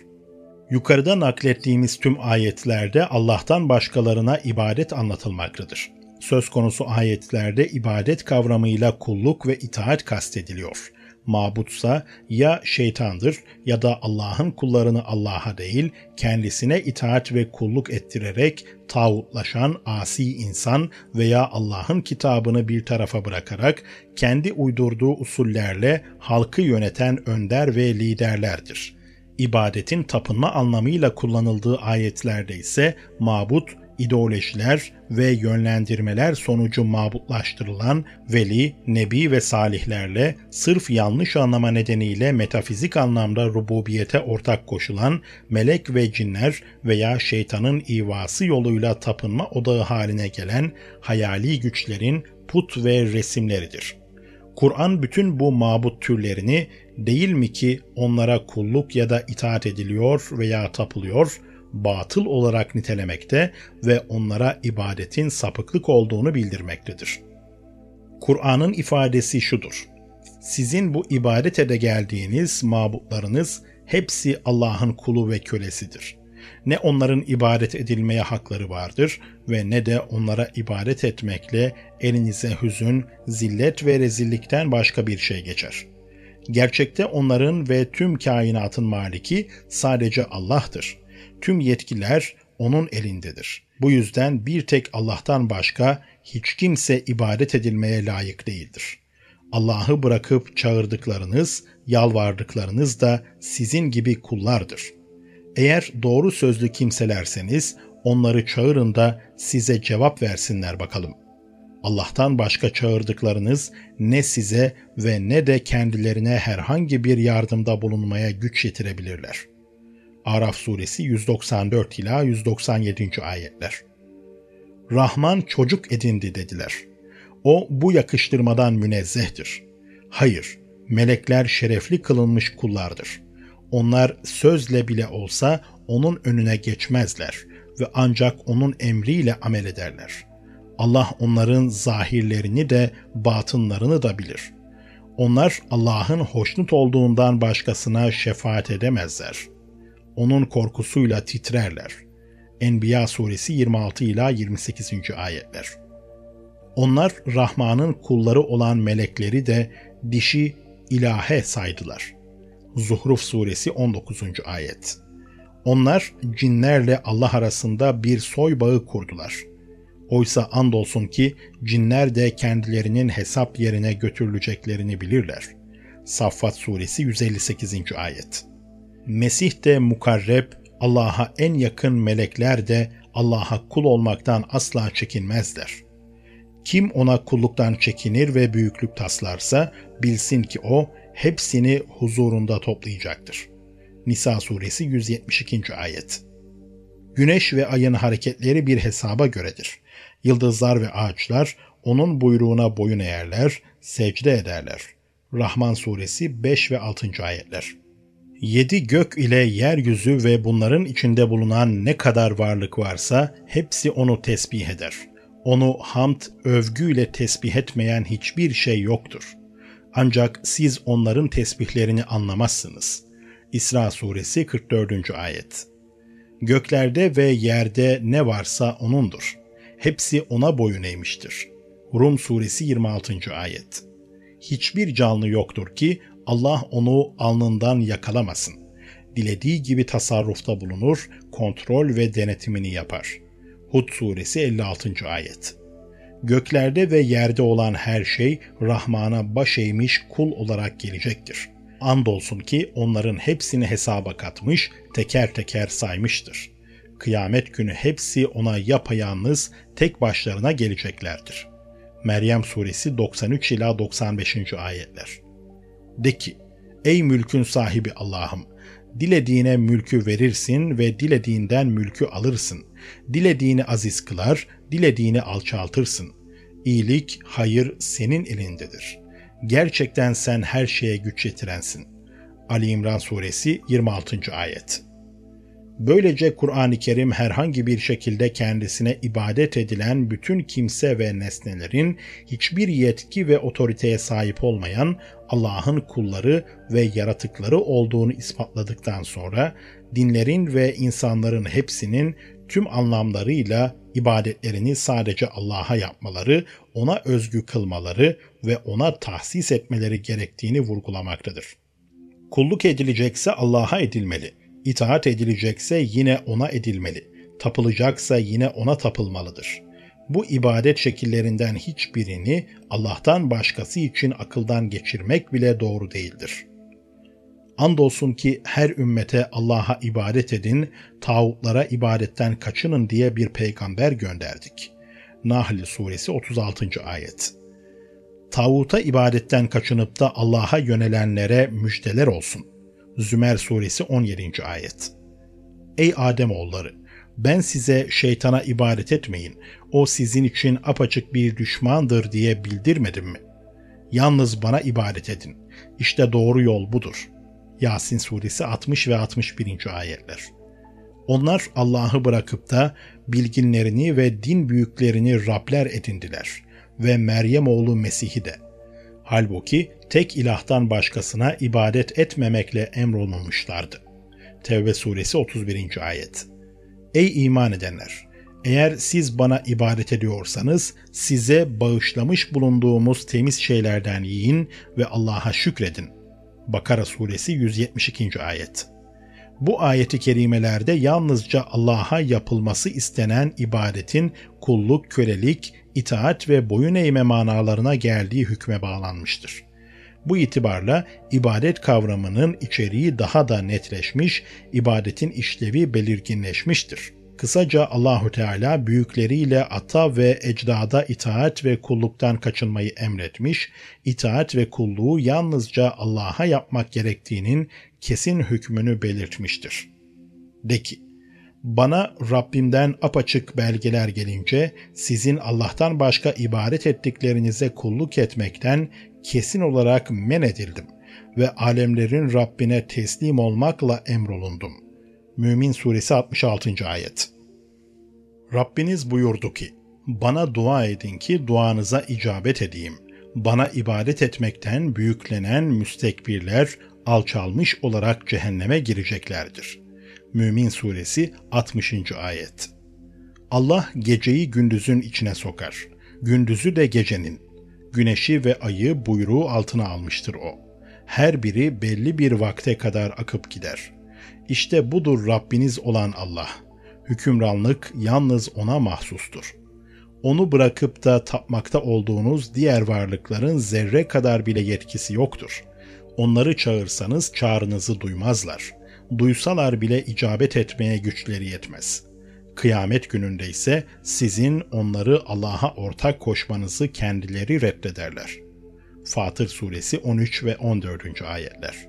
Yukarıda naklettiğimiz tüm ayetlerde Allah'tan başkalarına ibadet anlatılmaktadır. Söz konusu ayetlerde ibadet kavramıyla kulluk ve itaat kastediliyor mabutsa ya şeytandır ya da Allah'ın kullarını Allah'a değil kendisine itaat ve kulluk ettirerek tağutlaşan asi insan veya Allah'ın kitabını bir tarafa bırakarak kendi uydurduğu usullerle halkı yöneten önder ve liderlerdir. İbadetin tapınma anlamıyla kullanıldığı ayetlerde ise mabut ideolojiler ve yönlendirmeler sonucu mabutlaştırılan veli, nebi ve salihlerle sırf yanlış anlama nedeniyle metafizik anlamda rububiyete ortak koşulan melek ve cinler veya şeytanın ivası yoluyla tapınma odağı haline gelen hayali güçlerin put ve resimleridir. Kur'an bütün bu mabut türlerini değil mi ki onlara kulluk ya da itaat ediliyor veya tapılıyor, batıl olarak nitelemekte ve onlara ibadetin sapıklık olduğunu bildirmektedir. Kur'an'ın ifadesi şudur. Sizin bu ibadet ede geldiğiniz mabutlarınız hepsi Allah'ın kulu ve kölesidir. Ne onların ibadet edilmeye hakları vardır ve ne de onlara ibadet etmekle elinize hüzün, zillet ve rezillikten başka bir şey geçer. Gerçekte onların ve tüm kainatın maliki sadece Allah'tır tüm yetkiler onun elindedir. Bu yüzden bir tek Allah'tan başka hiç kimse ibadet edilmeye layık değildir. Allah'ı bırakıp çağırdıklarınız, yalvardıklarınız da sizin gibi kullardır. Eğer doğru sözlü kimselerseniz onları çağırın da size cevap versinler bakalım. Allah'tan başka çağırdıklarınız ne size ve ne de kendilerine herhangi bir yardımda bulunmaya güç yetirebilirler. Araf suresi 194 ila 197. ayetler. Rahman çocuk edindi dediler. O bu yakıştırmadan münezzehtir. Hayır, melekler şerefli kılınmış kullardır. Onlar sözle bile olsa onun önüne geçmezler ve ancak onun emriyle amel ederler. Allah onların zahirlerini de batınlarını da bilir. Onlar Allah'ın hoşnut olduğundan başkasına şefaat edemezler onun korkusuyla titrerler. Enbiya suresi 26 ila 28. ayetler. Onlar Rahman'ın kulları olan melekleri de dişi ilahe saydılar. Zuhruf suresi 19. ayet. Onlar cinlerle Allah arasında bir soy bağı kurdular. Oysa andolsun ki cinler de kendilerinin hesap yerine götürüleceklerini bilirler. Saffat suresi 158. ayet. Mesih de mukarreb, Allah'a en yakın melekler de Allah'a kul olmaktan asla çekinmezler. Kim ona kulluktan çekinir ve büyüklük taslarsa bilsin ki o hepsini huzurunda toplayacaktır. Nisa suresi 172. ayet. Güneş ve ayın hareketleri bir hesaba göredir. Yıldızlar ve ağaçlar onun buyruğuna boyun eğerler, secde ederler. Rahman suresi 5 ve 6. ayetler yedi gök ile yeryüzü ve bunların içinde bulunan ne kadar varlık varsa hepsi onu tesbih eder. Onu hamd, övgüyle tesbih etmeyen hiçbir şey yoktur. Ancak siz onların tesbihlerini anlamazsınız. İsra suresi 44. ayet. Göklerde ve yerde ne varsa O'nundur. Hepsi O'na boyun eğmiştir. Rum suresi 26. ayet. Hiçbir canlı yoktur ki Allah onu alnından yakalamasın. Dilediği gibi tasarrufta bulunur, kontrol ve denetimini yapar. Hud suresi 56. ayet. Göklerde ve yerde olan her şey Rahman'a baş eğmiş kul olarak gelecektir. Andolsun ki onların hepsini hesaba katmış, teker teker saymıştır. Kıyamet günü hepsi ona yapayalnız tek başlarına geleceklerdir. Meryem suresi 93 ila 95. ayetler. De ki, ey mülkün sahibi Allah'ım, dilediğine mülkü verirsin ve dilediğinden mülkü alırsın. Dilediğini aziz kılar, dilediğini alçaltırsın. İyilik, hayır senin elindedir. Gerçekten sen her şeye güç yetirensin. Ali İmran Suresi 26. Ayet Böylece Kur'an-ı Kerim herhangi bir şekilde kendisine ibadet edilen bütün kimse ve nesnelerin hiçbir yetki ve otoriteye sahip olmayan Allah'ın kulları ve yaratıkları olduğunu ispatladıktan sonra dinlerin ve insanların hepsinin tüm anlamlarıyla ibadetlerini sadece Allah'a yapmaları, ona özgü kılmaları ve ona tahsis etmeleri gerektiğini vurgulamaktadır. Kulluk edilecekse Allah'a edilmeli İtaat edilecekse yine ona edilmeli. Tapılacaksa yine ona tapılmalıdır. Bu ibadet şekillerinden hiçbirini Allah'tan başkası için akıldan geçirmek bile doğru değildir. Andolsun ki her ümmete Allah'a ibadet edin, tağutlara ibadetten kaçının diye bir peygamber gönderdik. Nahl suresi 36. ayet. Tağuta ibadetten kaçınıp da Allah'a yönelenlere müjdeler olsun. Zümer suresi 17. ayet. Ey Adem oğulları, ben size şeytana ibadet etmeyin, o sizin için apaçık bir düşmandır diye bildirmedim mi? Yalnız bana ibadet edin. İşte doğru yol budur. Yasin suresi 60 ve 61. ayetler. Onlar Allah'ı bırakıp da bilginlerini ve din büyüklerini Rabler edindiler ve Meryem oğlu Mesih'i de. Halbuki tek ilahtan başkasına ibadet etmemekle emrolunmuşlardı. Tevbe suresi 31. ayet. Ey iman edenler! Eğer siz bana ibadet ediyorsanız size bağışlamış bulunduğumuz temiz şeylerden yiyin ve Allah'a şükredin. Bakara suresi 172. ayet. Bu ayeti kerimelerde yalnızca Allah'a yapılması istenen ibadetin kulluk, kölelik, itaat ve boyun eğme manalarına geldiği hükme bağlanmıştır. Bu itibarla ibadet kavramının içeriği daha da netleşmiş, ibadetin işlevi belirginleşmiştir. Kısaca Allahu Teala büyükleriyle ata ve ecdada itaat ve kulluktan kaçınmayı emretmiş, itaat ve kulluğu yalnızca Allah'a yapmak gerektiğinin kesin hükmünü belirtmiştir. De ki, bana Rabbimden apaçık belgeler gelince sizin Allah'tan başka ibadet ettiklerinize kulluk etmekten kesin olarak men edildim ve alemlerin Rabbine teslim olmakla emrolundum. Mümin Suresi 66. Ayet Rabbiniz buyurdu ki, bana dua edin ki duanıza icabet edeyim. Bana ibadet etmekten büyüklenen müstekbirler alçalmış olarak cehenneme gireceklerdir. Mümin Suresi 60. Ayet Allah geceyi gündüzün içine sokar. Gündüzü de gecenin. Güneşi ve ayı buyruğu altına almıştır o. Her biri belli bir vakte kadar akıp gider. İşte budur Rabbiniz olan Allah. Hükümranlık yalnız ona mahsustur. Onu bırakıp da tapmakta olduğunuz diğer varlıkların zerre kadar bile yetkisi yoktur. Onları çağırsanız çağrınızı duymazlar. Duysalar bile icabet etmeye güçleri yetmez.'' Kıyamet gününde ise sizin onları Allah'a ortak koşmanızı kendileri reddederler. Fatır suresi 13 ve 14. ayetler.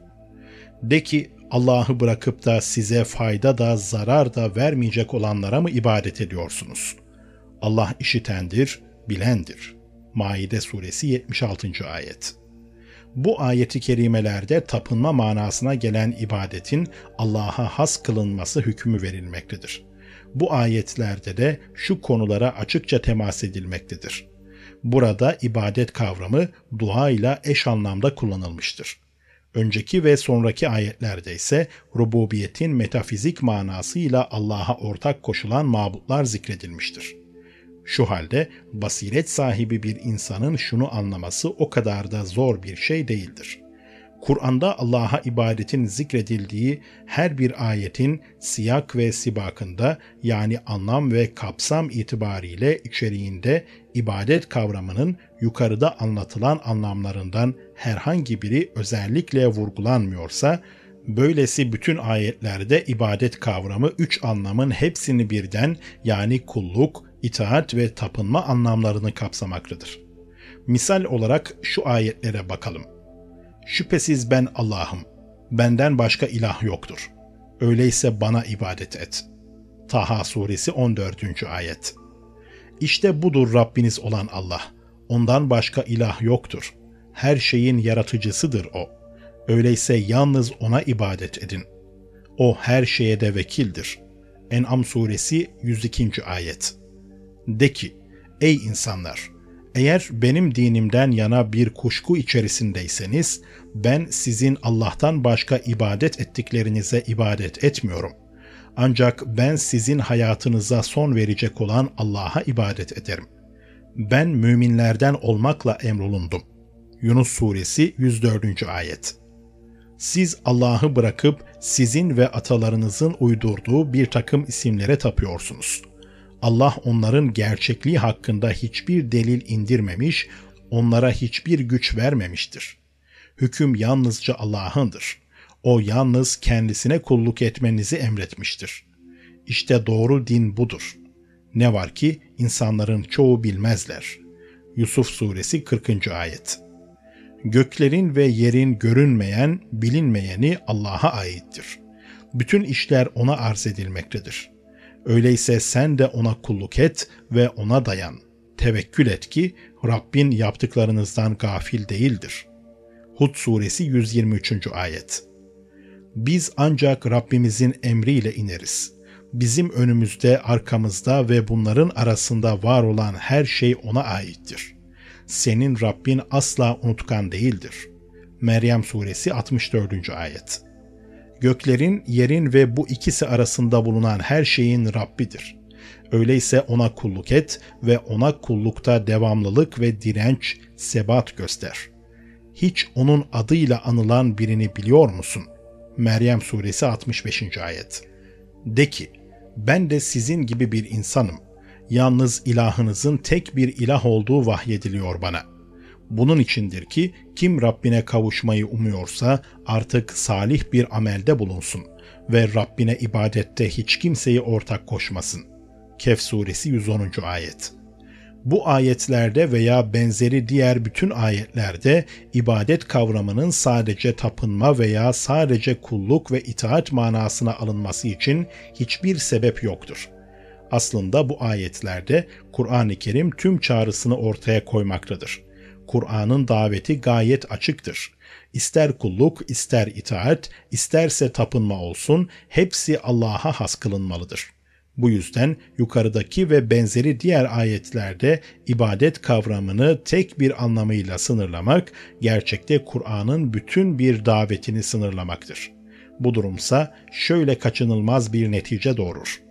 De ki Allah'ı bırakıp da size fayda da zarar da vermeyecek olanlara mı ibadet ediyorsunuz? Allah işitendir, bilendir. Maide suresi 76. ayet. Bu ayeti kerimelerde tapınma manasına gelen ibadetin Allah'a has kılınması hükmü verilmektedir bu ayetlerde de şu konulara açıkça temas edilmektedir. Burada ibadet kavramı dua ile eş anlamda kullanılmıştır. Önceki ve sonraki ayetlerde ise rububiyetin metafizik manasıyla Allah'a ortak koşulan mabutlar zikredilmiştir. Şu halde basiret sahibi bir insanın şunu anlaması o kadar da zor bir şey değildir. Kur'an'da Allah'a ibadetin zikredildiği her bir ayetin siyak ve sibakında yani anlam ve kapsam itibariyle içeriğinde ibadet kavramının yukarıda anlatılan anlamlarından herhangi biri özellikle vurgulanmıyorsa, böylesi bütün ayetlerde ibadet kavramı üç anlamın hepsini birden yani kulluk, itaat ve tapınma anlamlarını kapsamaktadır. Misal olarak şu ayetlere bakalım. Şüphesiz ben Allah'ım. Benden başka ilah yoktur. Öyleyse bana ibadet et. Taha suresi 14. ayet. İşte budur Rabbiniz olan Allah. Ondan başka ilah yoktur. Her şeyin yaratıcısıdır O. Öyleyse yalnız O'na ibadet edin. O her şeye de vekildir. En'am suresi 102. ayet. De ki, ey insanlar! Eğer benim dinimden yana bir kuşku içerisindeyseniz, ben sizin Allah'tan başka ibadet ettiklerinize ibadet etmiyorum. Ancak ben sizin hayatınıza son verecek olan Allah'a ibadet ederim. Ben müminlerden olmakla emrolundum. Yunus Suresi 104. Ayet Siz Allah'ı bırakıp sizin ve atalarınızın uydurduğu bir takım isimlere tapıyorsunuz.'' Allah onların gerçekliği hakkında hiçbir delil indirmemiş, onlara hiçbir güç vermemiştir. Hüküm yalnızca Allah'ındır. O yalnız kendisine kulluk etmenizi emretmiştir. İşte doğru din budur. Ne var ki insanların çoğu bilmezler. Yusuf Suresi 40. Ayet Göklerin ve yerin görünmeyen, bilinmeyeni Allah'a aittir. Bütün işler ona arz edilmektedir.'' Öyleyse sen de ona kulluk et ve ona dayan. Tevekkül et ki Rabbin yaptıklarınızdan gafil değildir. Hud suresi 123. ayet. Biz ancak Rabbimizin emriyle ineriz. Bizim önümüzde, arkamızda ve bunların arasında var olan her şey ona aittir. Senin Rabbin asla unutkan değildir. Meryem suresi 64. ayet göklerin, yerin ve bu ikisi arasında bulunan her şeyin Rabbidir. Öyleyse ona kulluk et ve ona kullukta devamlılık ve direnç, sebat göster. Hiç onun adıyla anılan birini biliyor musun? Meryem suresi 65. ayet. De ki, ben de sizin gibi bir insanım. Yalnız ilahınızın tek bir ilah olduğu vahyediliyor bana. Bunun içindir ki kim Rabbine kavuşmayı umuyorsa artık salih bir amelde bulunsun ve Rabbine ibadette hiç kimseyi ortak koşmasın. Kehf suresi 110. ayet. Bu ayetlerde veya benzeri diğer bütün ayetlerde ibadet kavramının sadece tapınma veya sadece kulluk ve itaat manasına alınması için hiçbir sebep yoktur. Aslında bu ayetlerde Kur'an-ı Kerim tüm çağrısını ortaya koymaktadır. Kur'an'ın daveti gayet açıktır. İster kulluk, ister itaat, isterse tapınma olsun, hepsi Allah'a has kılınmalıdır. Bu yüzden yukarıdaki ve benzeri diğer ayetlerde ibadet kavramını tek bir anlamıyla sınırlamak, gerçekte Kur'an'ın bütün bir davetini sınırlamaktır. Bu durumsa şöyle kaçınılmaz bir netice doğurur.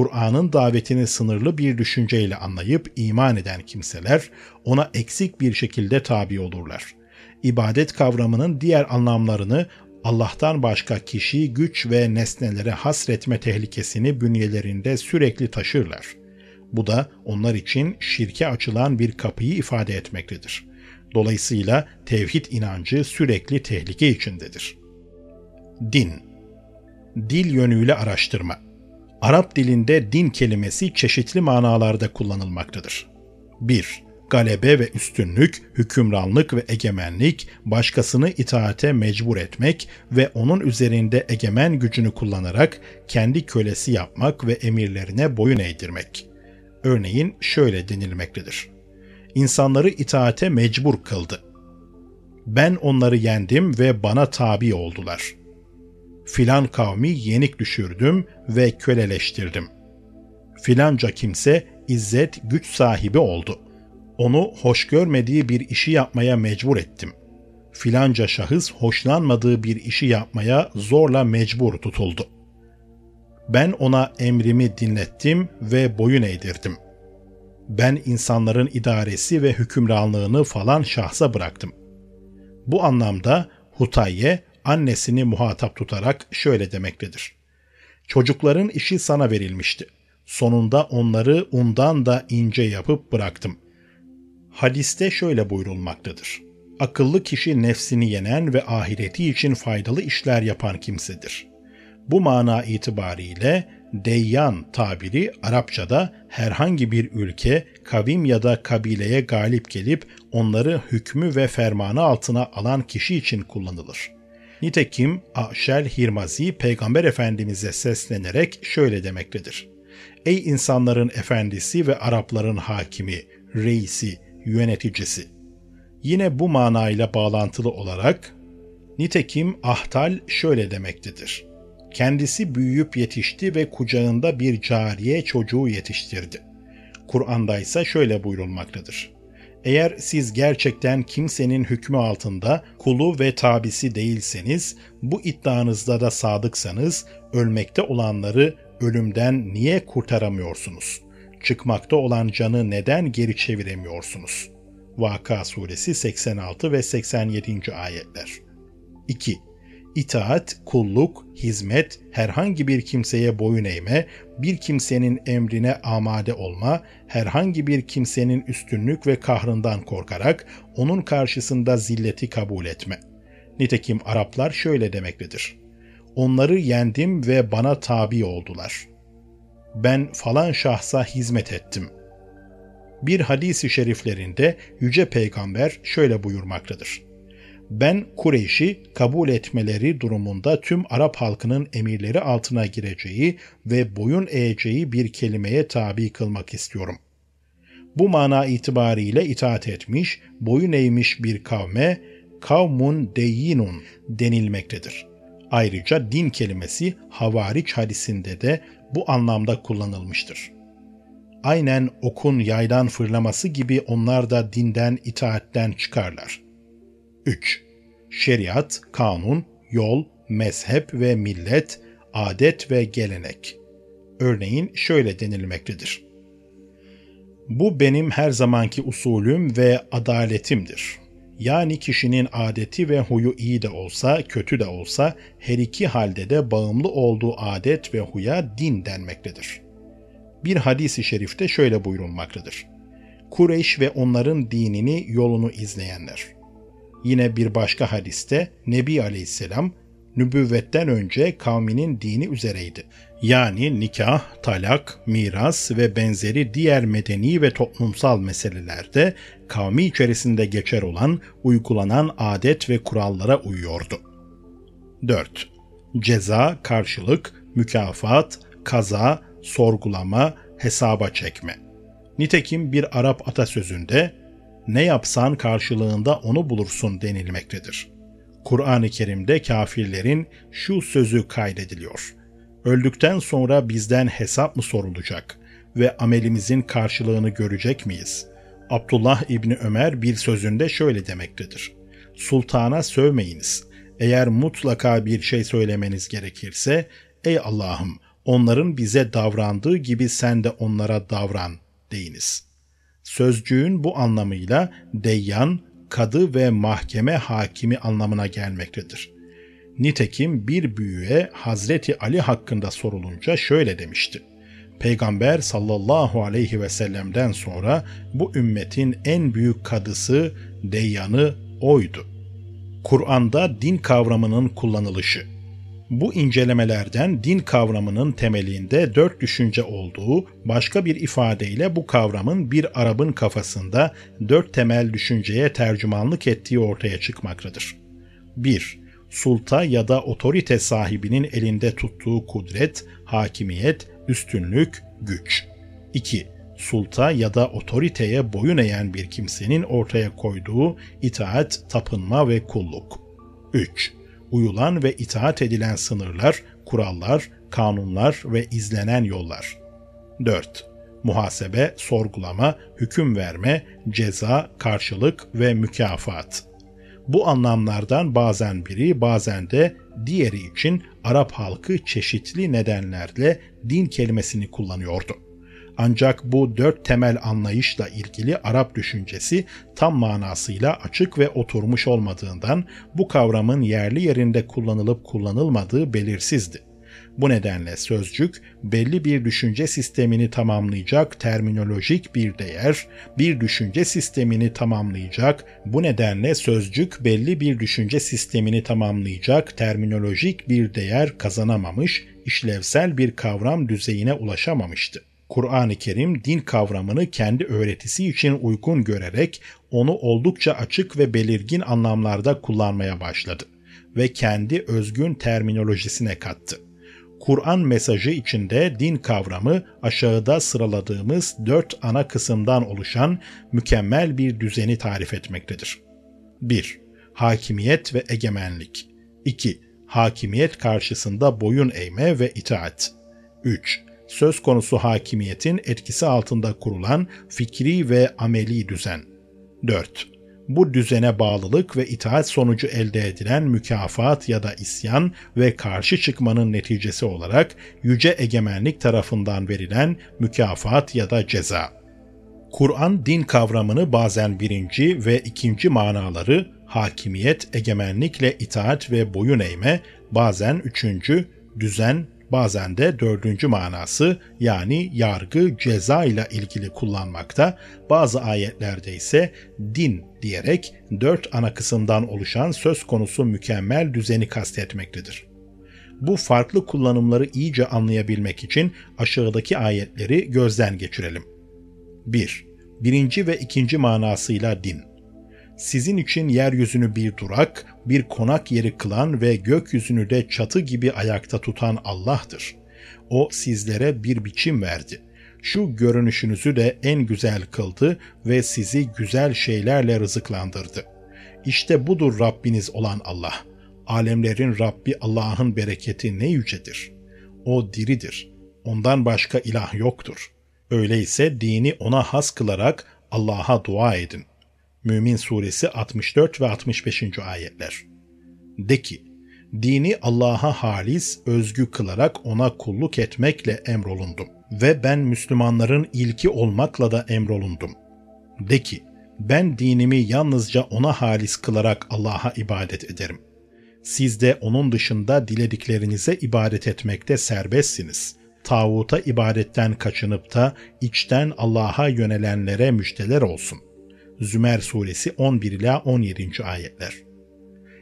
Kur'an'ın davetini sınırlı bir düşünceyle anlayıp iman eden kimseler ona eksik bir şekilde tabi olurlar. İbadet kavramının diğer anlamlarını Allah'tan başka kişi, güç ve nesnelere hasretme tehlikesini bünyelerinde sürekli taşırlar. Bu da onlar için şirke açılan bir kapıyı ifade etmektedir. Dolayısıyla tevhid inancı sürekli tehlike içindedir. Din Dil yönüyle araştırma Arap dilinde din kelimesi çeşitli manalarda kullanılmaktadır. 1. Galebe ve üstünlük, hükümranlık ve egemenlik, başkasını itaate mecbur etmek ve onun üzerinde egemen gücünü kullanarak kendi kölesi yapmak ve emirlerine boyun eğdirmek. Örneğin şöyle denilmektedir. İnsanları itaate mecbur kıldı. Ben onları yendim ve bana tabi oldular.'' Filan kavmi yenik düşürdüm ve köleleştirdim. Filanca kimse izzet güç sahibi oldu. Onu hoş görmediği bir işi yapmaya mecbur ettim. Filanca şahıs hoşlanmadığı bir işi yapmaya zorla mecbur tutuldu. Ben ona emrimi dinlettim ve boyun eğdirdim. Ben insanların idaresi ve hükümranlığını falan şahsa bıraktım. Bu anlamda Hutayye annesini muhatap tutarak şöyle demektedir. Çocukların işi sana verilmişti. Sonunda onları undan da ince yapıp bıraktım. Hadiste şöyle buyurulmaktadır. Akıllı kişi nefsini yenen ve ahireti için faydalı işler yapan kimsedir. Bu mana itibariyle deyyan tabiri Arapçada herhangi bir ülke, kavim ya da kabileye galip gelip onları hükmü ve fermanı altına alan kişi için kullanılır. Nitekim Aşel Hirmazi Peygamber Efendimiz'e seslenerek şöyle demektedir. Ey insanların efendisi ve Arapların hakimi, reisi, yöneticisi. Yine bu manayla bağlantılı olarak nitekim Ahtal şöyle demektedir. Kendisi büyüyüp yetişti ve kucağında bir cariye çocuğu yetiştirdi. Kur'an'da ise şöyle buyurulmaktadır. Eğer siz gerçekten kimsenin hükmü altında kulu ve tabisi değilseniz, bu iddianızda da sadıksanız, ölmekte olanları ölümden niye kurtaramıyorsunuz? Çıkmakta olan canı neden geri çeviremiyorsunuz? Vaka suresi 86 ve 87. ayetler. 2. İtaat, kulluk, hizmet, herhangi bir kimseye boyun eğme, bir kimsenin emrine amade olma, herhangi bir kimsenin üstünlük ve kahrından korkarak onun karşısında zilleti kabul etme. Nitekim Araplar şöyle demektedir. Onları yendim ve bana tabi oldular. Ben falan şahsa hizmet ettim. Bir hadisi şeriflerinde Yüce Peygamber şöyle buyurmaktadır ben Kureyş'i kabul etmeleri durumunda tüm Arap halkının emirleri altına gireceği ve boyun eğeceği bir kelimeye tabi kılmak istiyorum. Bu mana itibariyle itaat etmiş, boyun eğmiş bir kavme kavmun deyinun denilmektedir. Ayrıca din kelimesi havariç hadisinde de bu anlamda kullanılmıştır. Aynen okun yaydan fırlaması gibi onlar da dinden, itaatten çıkarlar.'' 3. Şeriat, kanun, yol, mezhep ve millet, adet ve gelenek. Örneğin şöyle denilmektedir. Bu benim her zamanki usulüm ve adaletimdir. Yani kişinin adeti ve huyu iyi de olsa, kötü de olsa her iki halde de bağımlı olduğu adet ve huya din denmektedir. Bir hadisi şerifte şöyle buyurulmaktadır. Kureyş ve onların dinini, yolunu izleyenler. Yine bir başka hadiste Nebi Aleyhisselam nübüvvetten önce kavminin dini üzereydi. Yani nikah, talak, miras ve benzeri diğer medeni ve toplumsal meselelerde kavmi içerisinde geçer olan, uygulanan adet ve kurallara uyuyordu. 4. Ceza, karşılık, mükafat, kaza, sorgulama, hesaba çekme. Nitekim bir Arap atasözünde ne yapsan karşılığında onu bulursun denilmektedir. Kur'an-ı Kerim'de kafirlerin şu sözü kaydediliyor. Öldükten sonra bizden hesap mı sorulacak ve amelimizin karşılığını görecek miyiz? Abdullah İbni Ömer bir sözünde şöyle demektedir. Sultana sövmeyiniz. Eğer mutlaka bir şey söylemeniz gerekirse, ey Allah'ım onların bize davrandığı gibi sen de onlara davran deyiniz.'' Sözcüğün bu anlamıyla deyyan, kadı ve mahkeme hakimi anlamına gelmektedir. Nitekim bir büyüğe Hazreti Ali hakkında sorulunca şöyle demişti. Peygamber sallallahu aleyhi ve sellem'den sonra bu ümmetin en büyük kadısı, deyyanı oydu. Kur'an'da din kavramının kullanılışı bu incelemelerden din kavramının temelinde dört düşünce olduğu, başka bir ifadeyle bu kavramın bir Arap'ın kafasında dört temel düşünceye tercümanlık ettiği ortaya çıkmaktadır. 1. Sulta ya da otorite sahibinin elinde tuttuğu kudret, hakimiyet, üstünlük, güç. 2. Sulta ya da otoriteye boyun eğen bir kimsenin ortaya koyduğu itaat, tapınma ve kulluk. 3 uyulan ve itaat edilen sınırlar, kurallar, kanunlar ve izlenen yollar. 4. Muhasebe, sorgulama, hüküm verme, ceza, karşılık ve mükafat. Bu anlamlardan bazen biri, bazen de diğeri için Arap halkı çeşitli nedenlerle din kelimesini kullanıyordu. Ancak bu dört temel anlayışla ilgili Arap düşüncesi tam manasıyla açık ve oturmuş olmadığından bu kavramın yerli yerinde kullanılıp kullanılmadığı belirsizdi. Bu nedenle sözcük belli bir düşünce sistemini tamamlayacak terminolojik bir değer, bir düşünce sistemini tamamlayacak, bu nedenle sözcük belli bir düşünce sistemini tamamlayacak terminolojik bir değer kazanamamış, işlevsel bir kavram düzeyine ulaşamamıştı. Kur'an-ı Kerim din kavramını kendi öğretisi için uygun görerek onu oldukça açık ve belirgin anlamlarda kullanmaya başladı ve kendi özgün terminolojisine kattı. Kur'an mesajı içinde din kavramı aşağıda sıraladığımız dört ana kısımdan oluşan mükemmel bir düzeni tarif etmektedir. 1. Hakimiyet ve egemenlik 2. Hakimiyet karşısında boyun eğme ve itaat 3. Söz konusu hakimiyetin etkisi altında kurulan fikri ve ameli düzen 4 bu düzene bağlılık ve itaat sonucu elde edilen mükafat ya da isyan ve karşı çıkmanın neticesi olarak yüce egemenlik tarafından verilen mükafat ya da ceza. Kur'an din kavramını bazen birinci ve ikinci manaları hakimiyet, egemenlikle itaat ve boyun eğme, bazen üçüncü, düzen, bazen de dördüncü manası yani yargı, ceza ile ilgili kullanmakta, bazı ayetlerde ise din diyerek dört ana kısımdan oluşan söz konusu mükemmel düzeni kastetmektedir. Bu farklı kullanımları iyice anlayabilmek için aşağıdaki ayetleri gözden geçirelim. 1. Birinci ve ikinci manasıyla din sizin için yeryüzünü bir durak, bir konak yeri kılan ve gökyüzünü de çatı gibi ayakta tutan Allah'tır. O sizlere bir biçim verdi. Şu görünüşünüzü de en güzel kıldı ve sizi güzel şeylerle rızıklandırdı. İşte budur Rabbiniz olan Allah. Alemlerin Rabbi Allah'ın bereketi ne yücedir. O diridir. Ondan başka ilah yoktur. Öyleyse dini ona has kılarak Allah'a dua edin. Mümin Suresi 64 ve 65. ayetler. De ki, dini Allah'a halis, özgü kılarak ona kulluk etmekle emrolundum ve ben Müslümanların ilki olmakla da emrolundum. De ki, ben dinimi yalnızca ona halis kılarak Allah'a ibadet ederim. Siz de onun dışında dilediklerinize ibadet etmekte serbestsiniz. Tağuta ibadetten kaçınıp da içten Allah'a yönelenlere müjdeler olsun. Zümer suresi 11 ila 17. ayetler.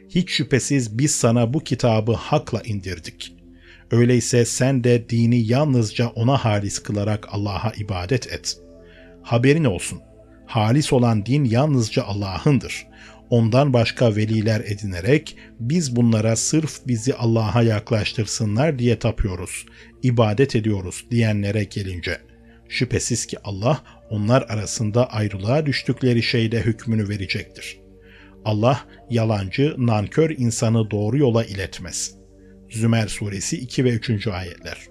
Hiç şüphesiz biz sana bu kitabı hakla indirdik. Öyleyse sen de dini yalnızca ona halis kılarak Allah'a ibadet et. Haberin olsun. Halis olan din yalnızca Allah'ındır. Ondan başka veliler edinerek biz bunlara sırf bizi Allah'a yaklaştırsınlar diye tapıyoruz, ibadet ediyoruz diyenlere gelince. Şüphesiz ki Allah onlar arasında ayrılığa düştükleri şeyde hükmünü verecektir. Allah yalancı, nankör insanı doğru yola iletmez. Zümer suresi 2 ve 3. ayetler.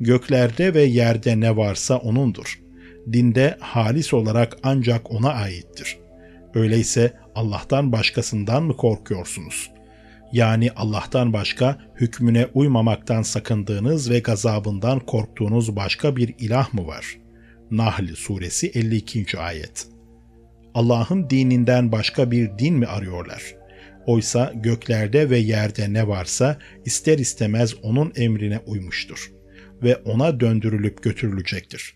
Göklerde ve yerde ne varsa O'nundur. Dinde halis olarak ancak O'na aittir. Öyleyse Allah'tan başkasından mı korkuyorsunuz? Yani Allah'tan başka hükmüne uymamaktan sakındığınız ve gazabından korktuğunuz başka bir ilah mı var?'' Nahl suresi 52. ayet. Allah'ın dininden başka bir din mi arıyorlar? Oysa göklerde ve yerde ne varsa ister istemez onun emrine uymuştur ve ona döndürülüp götürülecektir.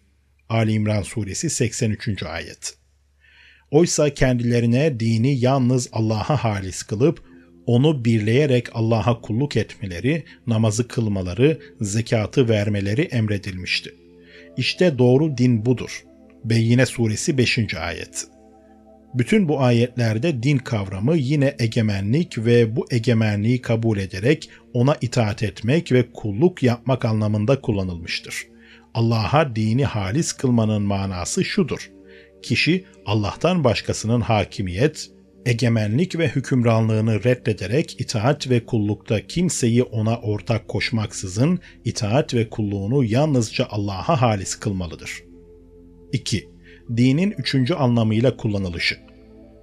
Ali İmran suresi 83. ayet. Oysa kendilerine dini yalnız Allah'a halis kılıp onu birleyerek Allah'a kulluk etmeleri, namazı kılmaları, zekatı vermeleri emredilmişti. İşte doğru din budur. Beyyine suresi 5. ayet. Bütün bu ayetlerde din kavramı yine egemenlik ve bu egemenliği kabul ederek ona itaat etmek ve kulluk yapmak anlamında kullanılmıştır. Allah'a dini halis kılmanın manası şudur. Kişi Allah'tan başkasının hakimiyet, egemenlik ve hükümranlığını reddederek itaat ve kullukta kimseyi ona ortak koşmaksızın itaat ve kulluğunu yalnızca Allah'a halis kılmalıdır. 2. Dinin üçüncü anlamıyla kullanılışı.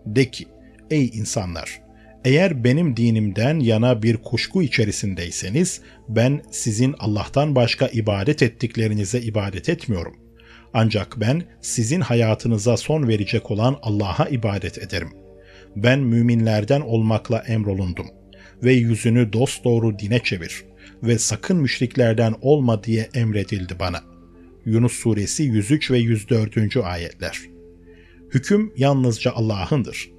De ki, ey insanlar! Eğer benim dinimden yana bir kuşku içerisindeyseniz, ben sizin Allah'tan başka ibadet ettiklerinize ibadet etmiyorum. Ancak ben sizin hayatınıza son verecek olan Allah'a ibadet ederim. Ben müminlerden olmakla emrolundum ve yüzünü dosdoğru dine çevir ve sakın müşriklerden olma diye emredildi bana. Yunus suresi 103 ve 104. ayetler. Hüküm yalnızca Allah'ındır.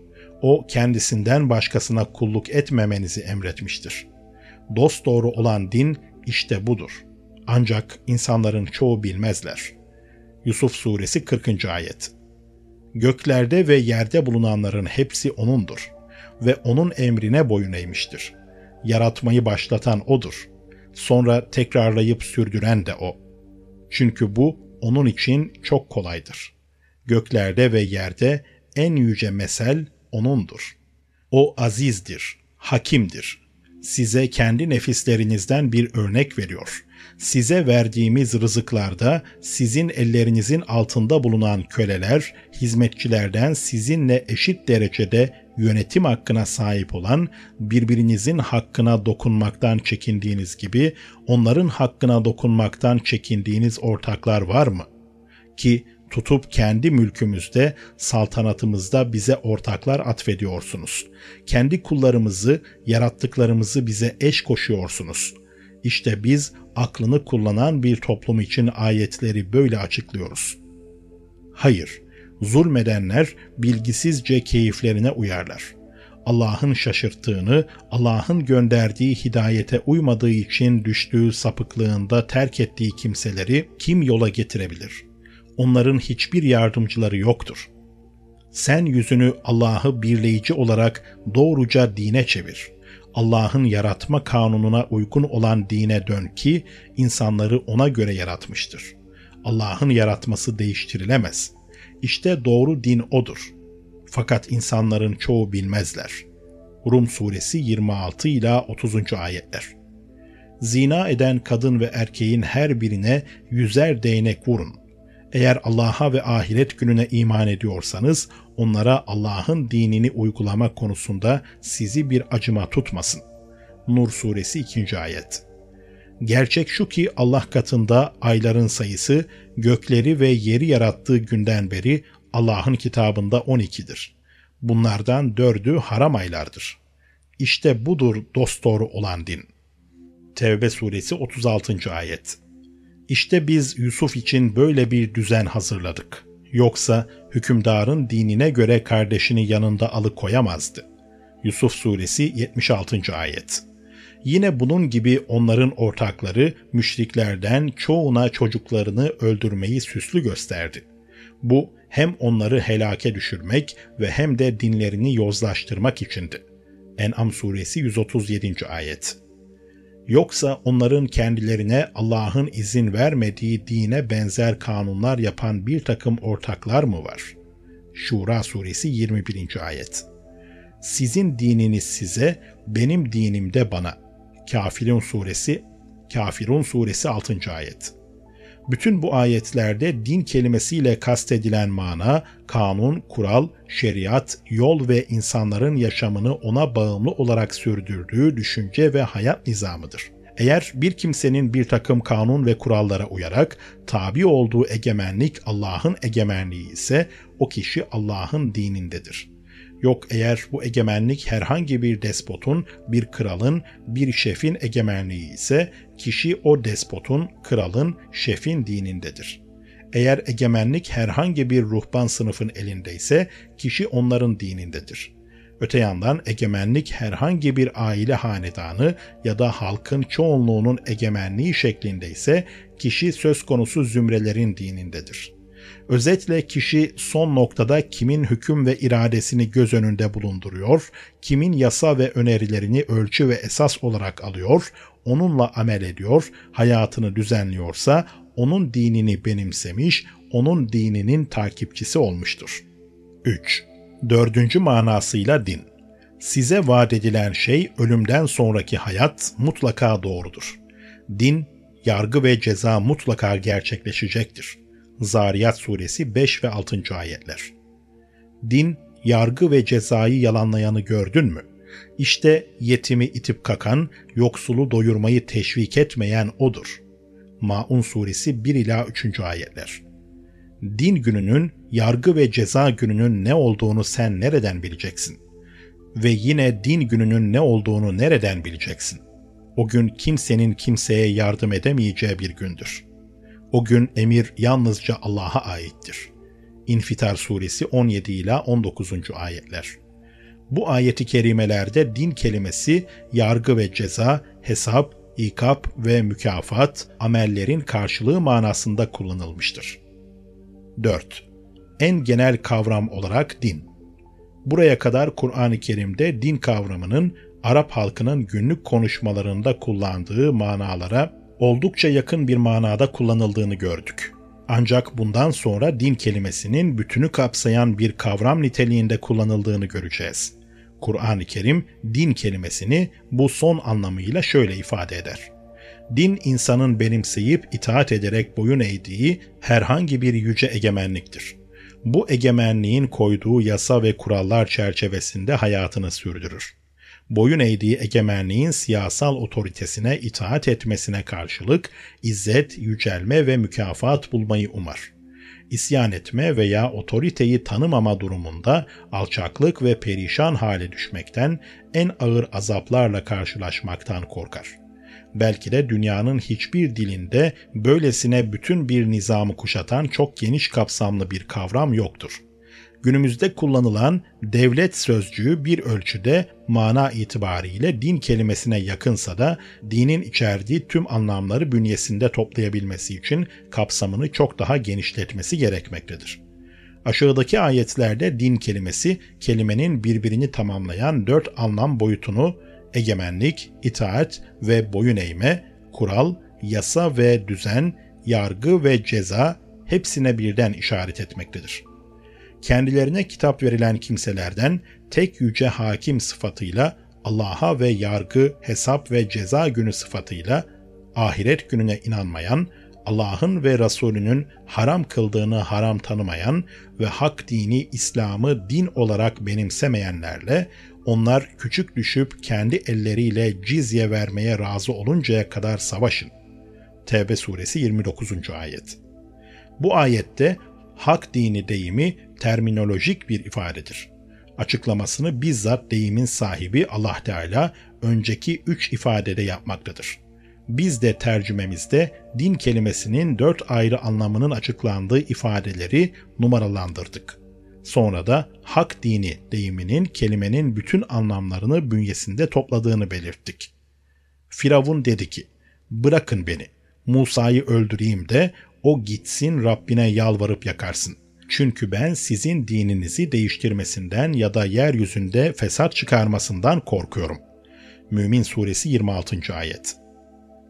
O kendisinden başkasına kulluk etmemenizi emretmiştir. Dost doğru olan din işte budur. Ancak insanların çoğu bilmezler. Yusuf suresi 40. ayet. Göklerde ve yerde bulunanların hepsi O'nundur ve O'nun emrine boyun eğmiştir. Yaratmayı başlatan O'dur. Sonra tekrarlayıp sürdüren de O. Çünkü bu O'nun için çok kolaydır. Göklerde ve yerde en yüce mesel O'nundur. O azizdir, hakimdir. Size kendi nefislerinizden bir örnek veriyor. Size verdiğimiz rızıklarda sizin ellerinizin altında bulunan köleler, hizmetçilerden sizinle eşit derecede yönetim hakkına sahip olan, birbirinizin hakkına dokunmaktan çekindiğiniz gibi onların hakkına dokunmaktan çekindiğiniz ortaklar var mı? Ki tutup kendi mülkümüzde, saltanatımızda bize ortaklar atfediyorsunuz. Kendi kullarımızı, yarattıklarımızı bize eş koşuyorsunuz. İşte biz aklını kullanan bir toplum için ayetleri böyle açıklıyoruz. Hayır, zulmedenler bilgisizce keyiflerine uyarlar. Allah'ın şaşırttığını, Allah'ın gönderdiği hidayete uymadığı için düştüğü sapıklığında terk ettiği kimseleri kim yola getirebilir?'' onların hiçbir yardımcıları yoktur. Sen yüzünü Allah'ı birleyici olarak doğruca dine çevir. Allah'ın yaratma kanununa uygun olan dine dön ki insanları ona göre yaratmıştır. Allah'ın yaratması değiştirilemez. İşte doğru din odur. Fakat insanların çoğu bilmezler. Rum suresi 26 ila 30. ayetler. Zina eden kadın ve erkeğin her birine yüzer değnek vurun. Eğer Allah'a ve ahiret gününe iman ediyorsanız onlara Allah'ın dinini uygulama konusunda sizi bir acıma tutmasın. Nur suresi 2. ayet. Gerçek şu ki Allah katında ayların sayısı gökleri ve yeri yarattığı günden beri Allah'ın kitabında 12'dir. Bunlardan dördü haram aylardır. İşte budur dosdoğru olan din. Tevbe suresi 36. ayet. İşte biz Yusuf için böyle bir düzen hazırladık. Yoksa hükümdarın dinine göre kardeşini yanında alıkoyamazdı. Yusuf suresi 76. ayet. Yine bunun gibi onların ortakları müşriklerden çoğuna çocuklarını öldürmeyi süslü gösterdi. Bu hem onları helake düşürmek ve hem de dinlerini yozlaştırmak içindi. En'am suresi 137. ayet. Yoksa onların kendilerine Allah'ın izin vermediği dine benzer kanunlar yapan bir takım ortaklar mı var? Şura suresi 21. ayet. Sizin dininiz size, benim dinim de bana. Kafirun suresi Kafirun suresi 6. ayet. Bütün bu ayetlerde din kelimesiyle kastedilen mana, kanun, kural, şeriat, yol ve insanların yaşamını ona bağımlı olarak sürdürdüğü düşünce ve hayat nizamıdır. Eğer bir kimsenin bir takım kanun ve kurallara uyarak tabi olduğu egemenlik Allah'ın egemenliği ise o kişi Allah'ın dinindedir. Yok eğer bu egemenlik herhangi bir despotun, bir kralın, bir şefin egemenliği ise kişi o despotun, kralın, şefin dinindedir. Eğer egemenlik herhangi bir ruhban sınıfın elindeyse kişi onların dinindedir. Öte yandan egemenlik herhangi bir aile hanedanı ya da halkın çoğunluğunun egemenliği şeklinde ise kişi söz konusu zümrelerin dinindedir.'' Özetle kişi son noktada kimin hüküm ve iradesini göz önünde bulunduruyor, kimin yasa ve önerilerini ölçü ve esas olarak alıyor, onunla amel ediyor, hayatını düzenliyorsa onun dinini benimsemiş, onun dininin takipçisi olmuştur. 3. Dördüncü manasıyla din. Size vaat edilen şey ölümden sonraki hayat mutlaka doğrudur. Din, yargı ve ceza mutlaka gerçekleşecektir. Zariyat suresi 5 ve 6. ayetler. Din, yargı ve cezayı yalanlayanı gördün mü? İşte yetimi itip kakan, yoksulu doyurmayı teşvik etmeyen odur. Maun suresi 1 ila 3. ayetler. din gününün, yargı ve ceza gününün ne olduğunu sen nereden bileceksin? Ve yine din gününün ne olduğunu nereden bileceksin? O gün kimsenin kimseye yardım edemeyeceği bir gündür. O gün emir yalnızca Allah'a aittir. İnfitar suresi 17 ila 19. ayetler. Bu ayeti kerimelerde din kelimesi yargı ve ceza, hesap, ikap ve mükafat, amellerin karşılığı manasında kullanılmıştır. 4. En genel kavram olarak din. Buraya kadar Kur'an-ı Kerim'de din kavramının Arap halkının günlük konuşmalarında kullandığı manalara oldukça yakın bir manada kullanıldığını gördük. Ancak bundan sonra din kelimesinin bütünü kapsayan bir kavram niteliğinde kullanıldığını göreceğiz. Kur'an-ı Kerim din kelimesini bu son anlamıyla şöyle ifade eder. Din insanın benimseyip itaat ederek boyun eğdiği herhangi bir yüce egemenliktir. Bu egemenliğin koyduğu yasa ve kurallar çerçevesinde hayatını sürdürür. Boyun eğdiği egemenliğin siyasal otoritesine itaat etmesine karşılık izzet, yücelme ve mükafat bulmayı umar isyan etme veya otoriteyi tanımama durumunda alçaklık ve perişan hale düşmekten, en ağır azaplarla karşılaşmaktan korkar. Belki de dünyanın hiçbir dilinde böylesine bütün bir nizamı kuşatan çok geniş kapsamlı bir kavram yoktur.'' Günümüzde kullanılan devlet sözcüğü bir ölçüde mana itibariyle din kelimesine yakınsa da dinin içerdiği tüm anlamları bünyesinde toplayabilmesi için kapsamını çok daha genişletmesi gerekmektedir. Aşağıdaki ayetlerde din kelimesi kelimenin birbirini tamamlayan dört anlam boyutunu egemenlik, itaat ve boyun eğme, kural, yasa ve düzen, yargı ve ceza hepsine birden işaret etmektedir kendilerine kitap verilen kimselerden tek yüce hakim sıfatıyla Allah'a ve yargı, hesap ve ceza günü sıfatıyla ahiret gününe inanmayan, Allah'ın ve Resulünün haram kıldığını haram tanımayan ve hak dini İslam'ı din olarak benimsemeyenlerle onlar küçük düşüp kendi elleriyle cizye vermeye razı oluncaya kadar savaşın. Tevbe suresi 29. ayet. Bu ayette hak dini deyimi terminolojik bir ifadedir. Açıklamasını bizzat deyimin sahibi Allah Teala önceki üç ifadede yapmaktadır. Biz de tercümemizde din kelimesinin dört ayrı anlamının açıklandığı ifadeleri numaralandırdık. Sonra da hak dini deyiminin kelimenin bütün anlamlarını bünyesinde topladığını belirttik. Firavun dedi ki, bırakın beni, Musa'yı öldüreyim de o gitsin Rabbine yalvarıp yakarsın. Çünkü ben sizin dininizi değiştirmesinden ya da yeryüzünde fesat çıkarmasından korkuyorum. Mümin Suresi 26. Ayet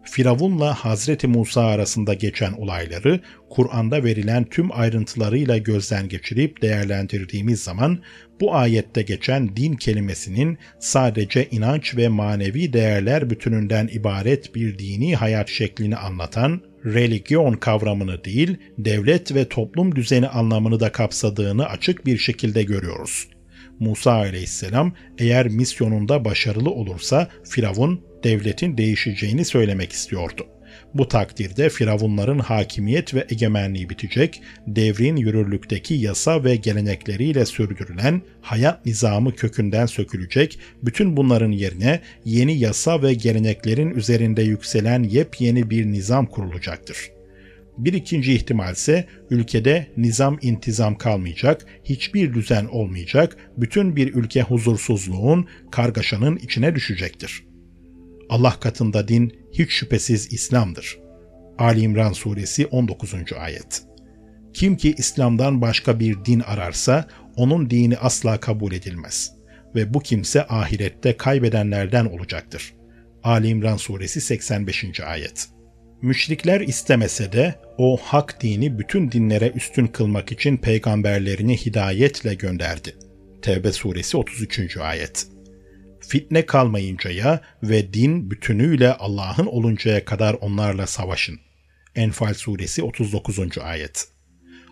Firavun'la Hazreti Musa arasında geçen olayları Kur'an'da verilen tüm ayrıntılarıyla gözden geçirip değerlendirdiğimiz zaman bu ayette geçen din kelimesinin sadece inanç ve manevi değerler bütününden ibaret bir dini hayat şeklini anlatan religion kavramını değil, devlet ve toplum düzeni anlamını da kapsadığını açık bir şekilde görüyoruz. Musa aleyhisselam eğer misyonunda başarılı olursa Firavun devletin değişeceğini söylemek istiyordu. Bu takdirde firavunların hakimiyet ve egemenliği bitecek, devrin yürürlükteki yasa ve gelenekleriyle sürdürülen hayat nizamı kökünden sökülecek, bütün bunların yerine yeni yasa ve geleneklerin üzerinde yükselen yepyeni bir nizam kurulacaktır. Bir ikinci ihtimal ise ülkede nizam intizam kalmayacak, hiçbir düzen olmayacak, bütün bir ülke huzursuzluğun, kargaşanın içine düşecektir.'' Allah katında din hiç şüphesiz İslam'dır. Ali İmran suresi 19. ayet. Kim ki İslam'dan başka bir din ararsa onun dini asla kabul edilmez ve bu kimse ahirette kaybedenlerden olacaktır. Ali İmran suresi 85. ayet. Müşrikler istemese de o hak dini bütün dinlere üstün kılmak için peygamberlerini hidayetle gönderdi. Tevbe suresi 33. ayet fitne kalmayıncaya ve din bütünüyle Allah'ın oluncaya kadar onlarla savaşın. Enfal suresi 39. ayet.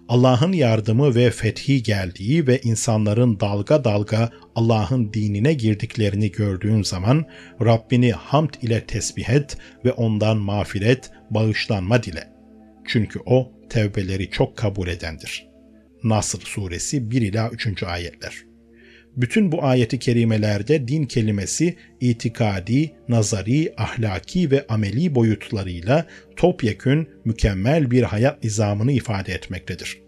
Allah'ın yardımı ve fethi geldiği ve insanların dalga dalga Allah'ın dinine girdiklerini gördüğün zaman Rabbini hamd ile tesbih et ve ondan mağfiret, bağışlanma dile. Çünkü o tevbeleri çok kabul edendir. Nasr suresi 1 ila 3. ayetler. Bütün bu ayeti kerimelerde din kelimesi itikadi, nazari, ahlaki ve ameli boyutlarıyla topyekün mükemmel bir hayat nizamını ifade etmektedir.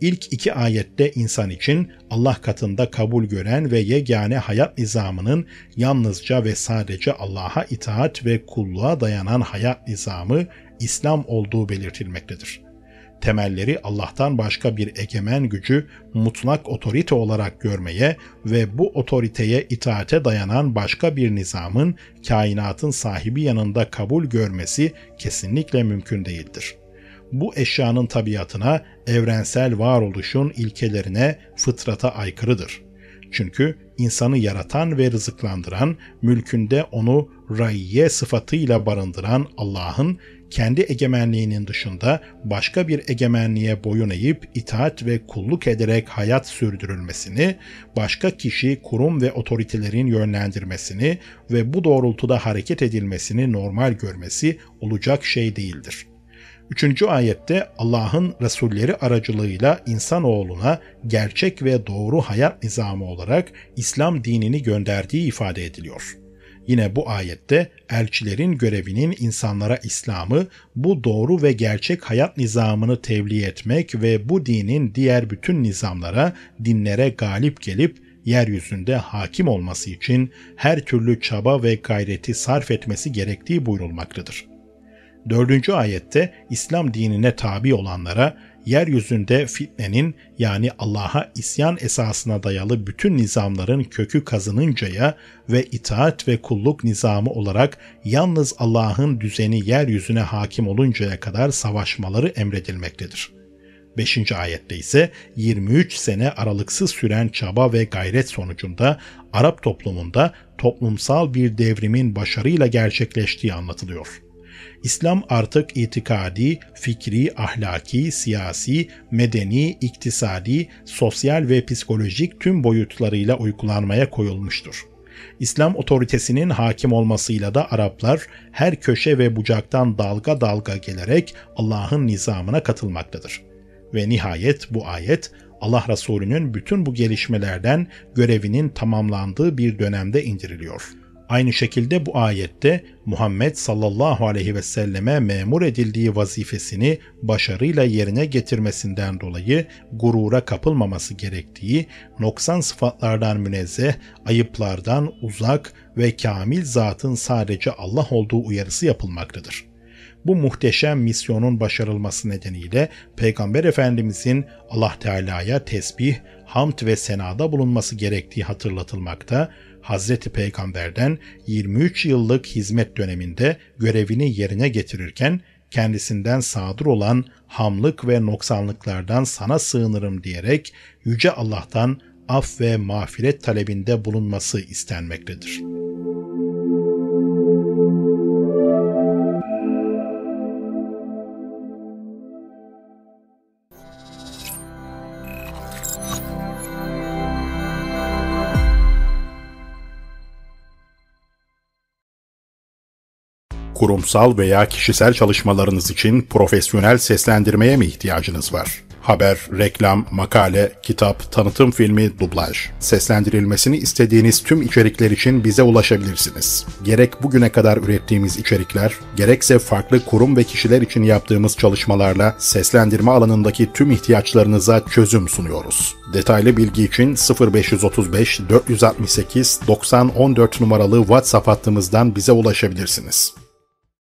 İlk iki ayette insan için Allah katında kabul gören ve yegane hayat nizamının yalnızca ve sadece Allah'a itaat ve kulluğa dayanan hayat nizamı İslam olduğu belirtilmektedir. Temelleri Allah'tan başka bir egemen gücü mutlak otorite olarak görmeye ve bu otoriteye itaate dayanan başka bir nizamın kainatın sahibi yanında kabul görmesi kesinlikle mümkün değildir.'' bu eşyanın tabiatına, evrensel varoluşun ilkelerine, fıtrata aykırıdır. Çünkü insanı yaratan ve rızıklandıran, mülkünde onu rayye sıfatıyla barındıran Allah'ın kendi egemenliğinin dışında başka bir egemenliğe boyun eğip itaat ve kulluk ederek hayat sürdürülmesini, başka kişi, kurum ve otoritelerin yönlendirmesini ve bu doğrultuda hareket edilmesini normal görmesi olacak şey değildir.'' Üçüncü ayette Allah'ın Resulleri aracılığıyla insanoğluna gerçek ve doğru hayat nizamı olarak İslam dinini gönderdiği ifade ediliyor. Yine bu ayette elçilerin görevinin insanlara İslam'ı, bu doğru ve gerçek hayat nizamını tebliğ etmek ve bu dinin diğer bütün nizamlara, dinlere galip gelip yeryüzünde hakim olması için her türlü çaba ve gayreti sarf etmesi gerektiği buyurulmaktadır. Dördüncü ayette İslam dinine tabi olanlara yeryüzünde fitnenin yani Allah'a isyan esasına dayalı bütün nizamların kökü kazınıncaya ve itaat ve kulluk nizamı olarak yalnız Allah'ın düzeni yeryüzüne hakim oluncaya kadar savaşmaları emredilmektedir. 5. ayette ise 23 sene aralıksız süren çaba ve gayret sonucunda Arap toplumunda toplumsal bir devrimin başarıyla gerçekleştiği anlatılıyor. İslam artık itikadi, fikri, ahlaki, siyasi, medeni, iktisadi, sosyal ve psikolojik tüm boyutlarıyla uygulanmaya koyulmuştur. İslam otoritesinin hakim olmasıyla da Araplar her köşe ve bucaktan dalga dalga gelerek Allah'ın nizamına katılmaktadır. Ve nihayet bu ayet Allah Resulü'nün bütün bu gelişmelerden görevinin tamamlandığı bir dönemde indiriliyor.'' Aynı şekilde bu ayette Muhammed sallallahu aleyhi ve selleme memur edildiği vazifesini başarıyla yerine getirmesinden dolayı gurura kapılmaması gerektiği, noksan sıfatlardan münezzeh, ayıplardan uzak ve kamil zatın sadece Allah olduğu uyarısı yapılmaktadır. Bu muhteşem misyonun başarılması nedeniyle Peygamber Efendimizin Allah Teala'ya tesbih, hamd ve senada bulunması gerektiği hatırlatılmakta, Hazreti Peygamber'den 23 yıllık hizmet döneminde görevini yerine getirirken kendisinden sadır olan hamlık ve noksanlıklardan sana sığınırım diyerek Yüce Allah'tan af ve mağfiret talebinde bulunması istenmektedir.'' Kurumsal veya kişisel çalışmalarınız için profesyonel seslendirmeye mi ihtiyacınız var? Haber, reklam, makale, kitap, tanıtım filmi, dublaj. Seslendirilmesini istediğiniz tüm içerikler için bize ulaşabilirsiniz. Gerek bugüne kadar ürettiğimiz içerikler, gerekse farklı kurum ve kişiler için yaptığımız çalışmalarla seslendirme alanındaki tüm ihtiyaçlarınıza çözüm sunuyoruz. Detaylı bilgi için 0535 468 90 14 numaralı WhatsApp hattımızdan bize ulaşabilirsiniz.